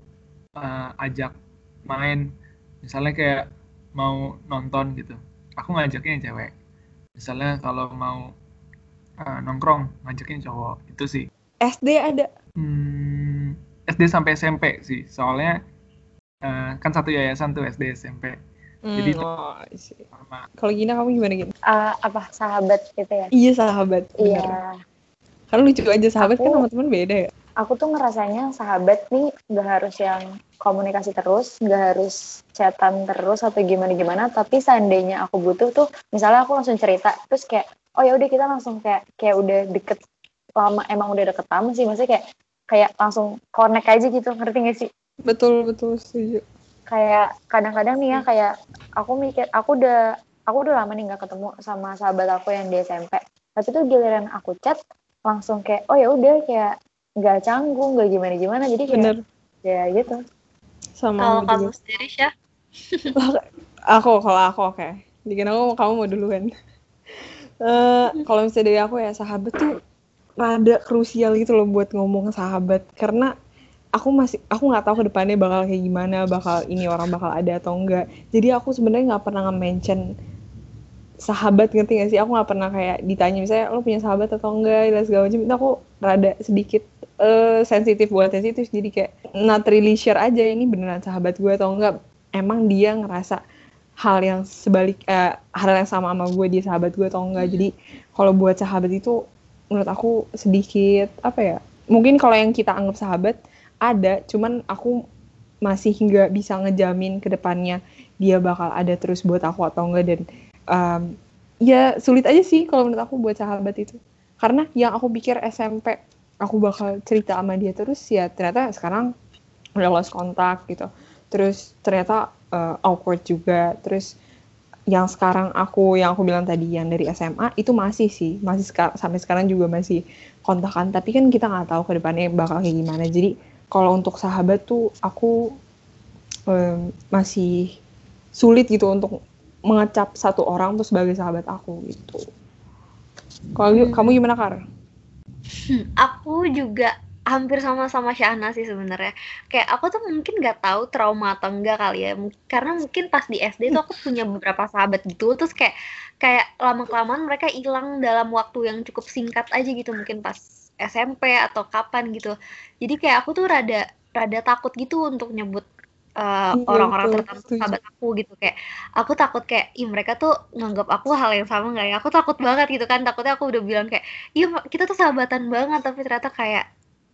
uh, ajak main. Misalnya kayak mau nonton gitu. Aku ngajaknya yang cewek. Misalnya kalau mau uh, nongkrong ngajaknya cowok. Itu sih. SD ada? Hmm, SD sampai SMP sih. Soalnya uh, kan satu yayasan tuh SD SMP Hmm, Jadi oh, Kalau Gina kamu gimana Gina? Ah, apa sahabat gitu ya Iya sahabat. iya Karena lucu aja sahabat kan Aku- sama teman beda ya. aku tuh ngerasanya sahabat nih gak harus yang komunikasi terus, gak harus chatan terus atau gimana gimana. Tapi seandainya aku butuh tuh, misalnya aku langsung cerita, terus kayak, oh ya udah kita langsung kayak kayak udah deket lama, emang udah deket lama sih, maksudnya kayak kayak langsung connect aja gitu, ngerti gak sih? Betul betul setuju. Kayak kadang-kadang nih ya kayak aku mikir, aku udah aku udah lama nih nggak ketemu sama sahabat aku yang di SMP. Tapi tuh giliran aku chat langsung kayak, oh ya udah kayak nggak canggung, nggak gimana gimana, jadi kayak Bener. ya gitu. Sama Kalau aku juga. kamu sendiri Syah? Aku kalau aku oke. Bikin aku kamu mau duluan. Eh kalau misalnya dari aku ya sahabat tuh rada krusial gitu loh buat ngomong sahabat karena aku masih aku nggak tahu ke depannya bakal kayak gimana bakal ini orang bakal ada atau enggak. Jadi aku sebenarnya nggak pernah nge-mention sahabat ngerti gak sih? Aku nggak pernah kayak ditanya misalnya lo punya sahabat atau enggak? Dan segala macam. Itu aku rada sedikit eh, sensitif buat sensitif jadi kayak not really sure aja ini beneran sahabat gue atau enggak. Emang dia ngerasa hal yang sebalik eh, hal yang sama sama gue dia sahabat gue atau enggak. Jadi kalau buat sahabat itu menurut aku sedikit apa ya mungkin kalau yang kita anggap sahabat ada cuman aku masih nggak bisa ngejamin ke depannya dia bakal ada terus buat aku atau enggak dan um, ya sulit aja sih kalau menurut aku buat sahabat itu. Karena yang aku pikir SMP aku bakal cerita sama dia terus ya ternyata sekarang udah lost kontak gitu. Terus ternyata uh, awkward juga. Terus yang sekarang aku yang aku bilang tadi yang dari SMA itu masih sih. Masih seka- sampai sekarang juga masih kontakan. Tapi kan kita nggak tahu ke depannya bakal kayak gimana. Jadi kalau untuk sahabat tuh aku em, masih sulit gitu untuk mengecap satu orang tuh sebagai sahabat aku gitu kalau Hmm. kamu gimana kar Hmm, aku juga hampir sama-sama Syahna sih sebenarnya. Kayak aku tuh mungkin nggak tahu trauma atau enggak kali ya. Karena mungkin pas di SD tuh aku punya beberapa sahabat gitu. Terus kayak kayak lama-kelamaan mereka hilang dalam waktu yang cukup singkat aja gitu. Mungkin pas SMP atau kapan gitu. Jadi kayak aku tuh rada rada takut gitu untuk nyebut uh, Iya, orang-orang betul, tertentu setuju. sahabat aku gitu. Kayak aku takut kayak ih mereka tuh nganggap aku hal yang sama nggak ya? Aku takut banget gitu kan. Takutnya aku udah bilang kayak iya kita tuh sahabatan banget tapi ternyata kayak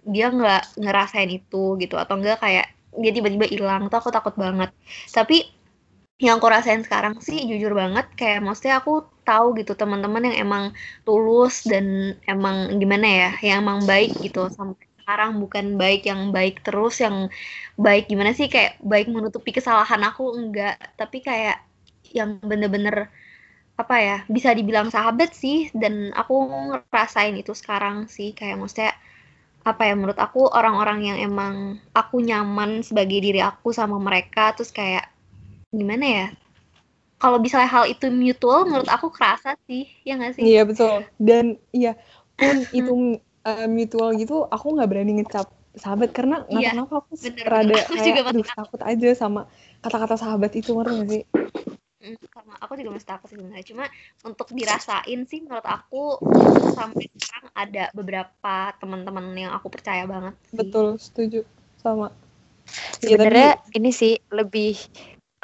dia nggak ngerasain itu gitu. Atau enggak kayak dia tiba-tiba hilang. Tuh aku takut banget. Tapi yang aku rasain sekarang sih jujur banget kayak maksudnya aku tahu gitu teman-teman yang emang tulus dan emang gimana ya yang emang baik gitu sampai sekarang bukan baik yang baik terus yang baik gimana sih kayak baik menutupi kesalahan aku enggak. Tapi kayak yang bener-bener apa ya bisa dibilang sahabat sih dan aku ngerasain itu sekarang sih. Kayak maksudnya apa ya menurut aku orang-orang yang emang aku nyaman sebagai diri aku sama mereka terus kayak gimana ya kalau misalnya hal itu mutual menurut aku kerasa sih ya nggak sih Iya betul. Dan iya pun itu uh, mutual gitu, aku nggak berani ngecap sahabat karena nggak Iya, tahu kenapa aku bener, rada bener. Aku juga kayak masih aduh takut aja sama kata-kata sahabat itu ngerti gak sih? Mm, karena aku juga masih takut sih sebenarnya cuma untuk dirasain sih menurut aku sampai sekarang ada beberapa teman-teman yang aku percaya banget sih. Betul, setuju sama. Iya, sebenarnya ini sih lebih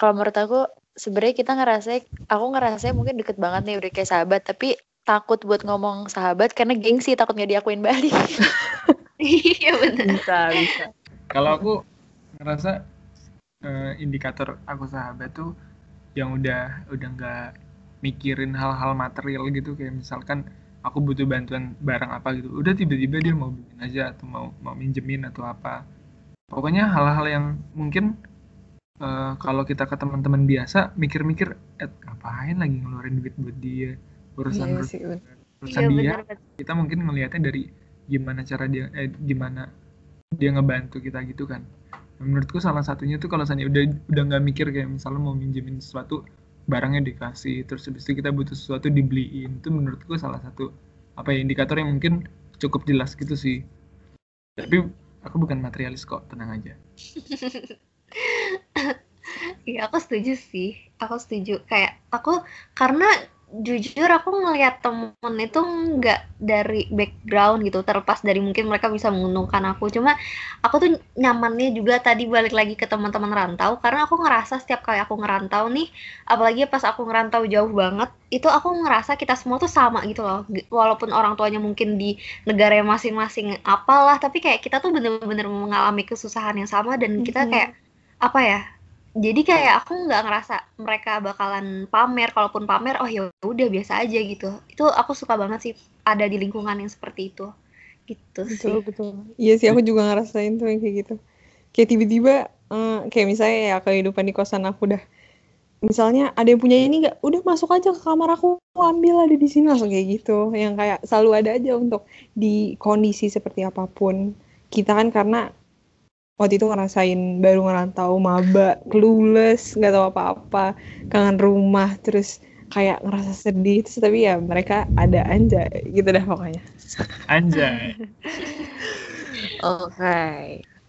kalau menurut aku sebenarnya kita ngerasa aku ngerasa mungkin deket banget nih udah kayak sahabat tapi takut buat ngomong sahabat karena gengsi takut nggak diakuin balik. Iya benar bisa bisa. Kalau aku ngerasa eh, indikator aku sahabat tuh yang udah udah nggak mikirin hal-hal material gitu kayak misalkan aku butuh bantuan barang apa gitu udah tiba-tiba dia mau bikin aja atau mau mau minjemin atau apa. Pokoknya hal-hal yang mungkin eh, kalau kita ke teman-teman biasa mikir-mikir eh, ngapain lagi ngeluarin duit buat dia? Urusan Iya urusan, sih, bener. urusan iya dia. benar kita mungkin ngelihatnya dari gimana cara dia eh gimana dia ngebantu kita gitu kan. Nah, menurutku salah satunya tuh kalau misalnya udah udah nggak mikir kayak misalnya mau minjemin sesuatu barangnya dikasih terus habis itu kita butuh sesuatu dibeliin itu menurutku salah satu apa ya indikator yang mungkin cukup jelas gitu sih. Tapi aku bukan materialis kok tenang aja Iya, aku setuju sih. Aku setuju. Kayak aku karena jujur aku ngelihat temen itu nggak dari background gitu terlepas dari mungkin mereka bisa menguntungkan aku cuma aku tuh nyamannya juga tadi balik lagi ke teman-teman rantau karena aku ngerasa setiap kali aku ngerantau nih apalagi pas aku ngerantau jauh banget itu aku ngerasa kita semua tuh sama gitu loh walaupun orang tuanya mungkin di negara masing-masing apalah tapi kayak kita tuh bener-bener mengalami kesusahan yang sama dan kita kayak apa ya jadi kayak aku nggak ngerasa mereka bakalan pamer kalaupun pamer oh ya udah biasa aja gitu. Itu aku suka banget sih ada di lingkungan yang seperti itu. Gitu betul sih. betul. Iya sih aku juga ngerasain tuh yang kayak gitu. Kayak tiba-tiba eh, kayak misalnya ya kehidupan di kosan aku dah. Misalnya ada yang punya ini nggak? Udah masuk aja ke kamar aku ambil ada di sini langsung kayak gitu. Yang kayak selalu ada aja untuk di kondisi seperti apa pun. Kita kan karena waktu itu ngerasain baru ngerantau maba clueless nggak tahu apa-apa kangen rumah terus kayak ngerasa sedih terus tapi ya mereka ada aja gitu dah pokoknya anjay Oke.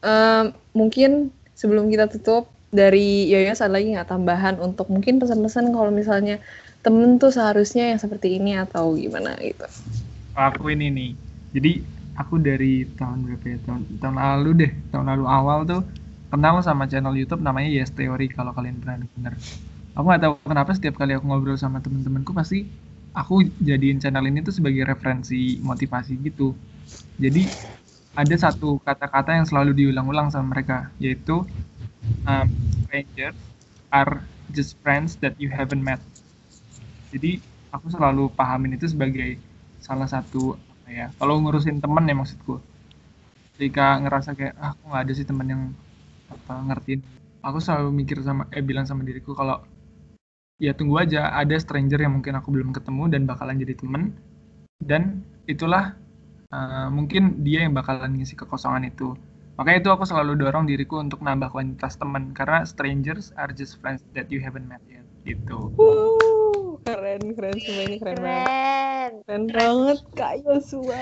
Em, mungkin sebelum kita tutup dari Yoyos ada lagi nggak tambahan untuk mungkin pesan-pesan kalau misalnya temen tuh seharusnya yang seperti ini atau gimana gitu. aku ini nih jadi aku dari tahun berapa ya? Tahun, tahun lalu deh tahun lalu awal tuh kenal sama channel YouTube namanya Yes Theory kalau kalian pernah denger. Aku nggak tahu kenapa setiap kali aku ngobrol sama temen-temenku pasti aku jadiin channel ini tuh sebagai referensi motivasi gitu. Jadi ada satu kata-kata yang selalu diulang-ulang sama mereka yaitu um, strangers are just friends that you haven't met. Jadi aku selalu pahamin itu sebagai salah satu ya kalau ngurusin temen ya maksudku. Ketika ngerasa kayak ah kok nggak ada sih temen yang apa ngertiin? Aku selalu mikir sama eh bilang sama diriku kalau ya tunggu aja ada stranger yang mungkin aku belum ketemu dan bakalan jadi temen. Dan itulah uh, mungkin dia yang bakalan ngisi kekosongan itu. Makanya itu aku selalu dorong diriku untuk nambah kuantitas teman karena strangers are just friends that you haven't met yet Wuh, keren keren semua ini keren banget. Keren. Keren banget Kak Yosua.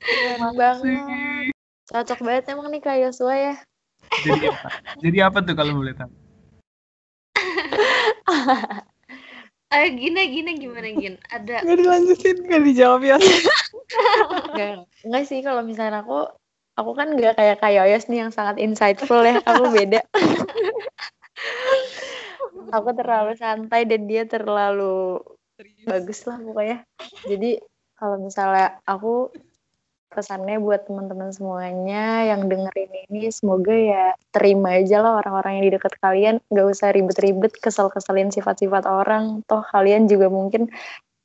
Keren banget. Cocok banget emang nih Kak Yosua ya. jadi apa jadi apa tuh kalau boleh tahu eh gina gina gimana gin ada Gak dilanjutin, gak dijawab ya. Enggak, enggak sih kalau misalnya aku aku kan nggak kayak Kak Yoyos nih yang sangat insightful ya. Aku beda. aku terlalu santai dan dia terlalu bagus lah pokoknya. Jadi kalau misalnya aku pesannya buat teman-teman semuanya yang dengerin ini semoga ya terima aja lah orang-orang yang di dekat kalian. Nggak usah ribet-ribet kesel-keselin sifat-sifat orang. Toh kalian juga mungkin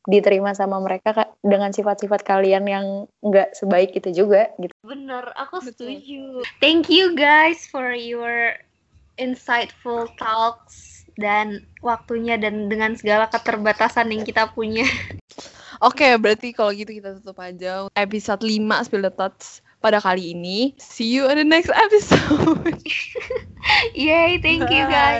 diterima sama mereka Kak, dengan sifat-sifat kalian yang nggak sebaik itu juga gitu. Bener aku setuju. Thank you guys for your insightful talks dan waktunya dan dengan segala keterbatasan yang kita punya Oke, berarti kalau gitu kita tutup aja episode 5 Spill the Thoughts pada kali ini. See you in the next episode. yay thank you guys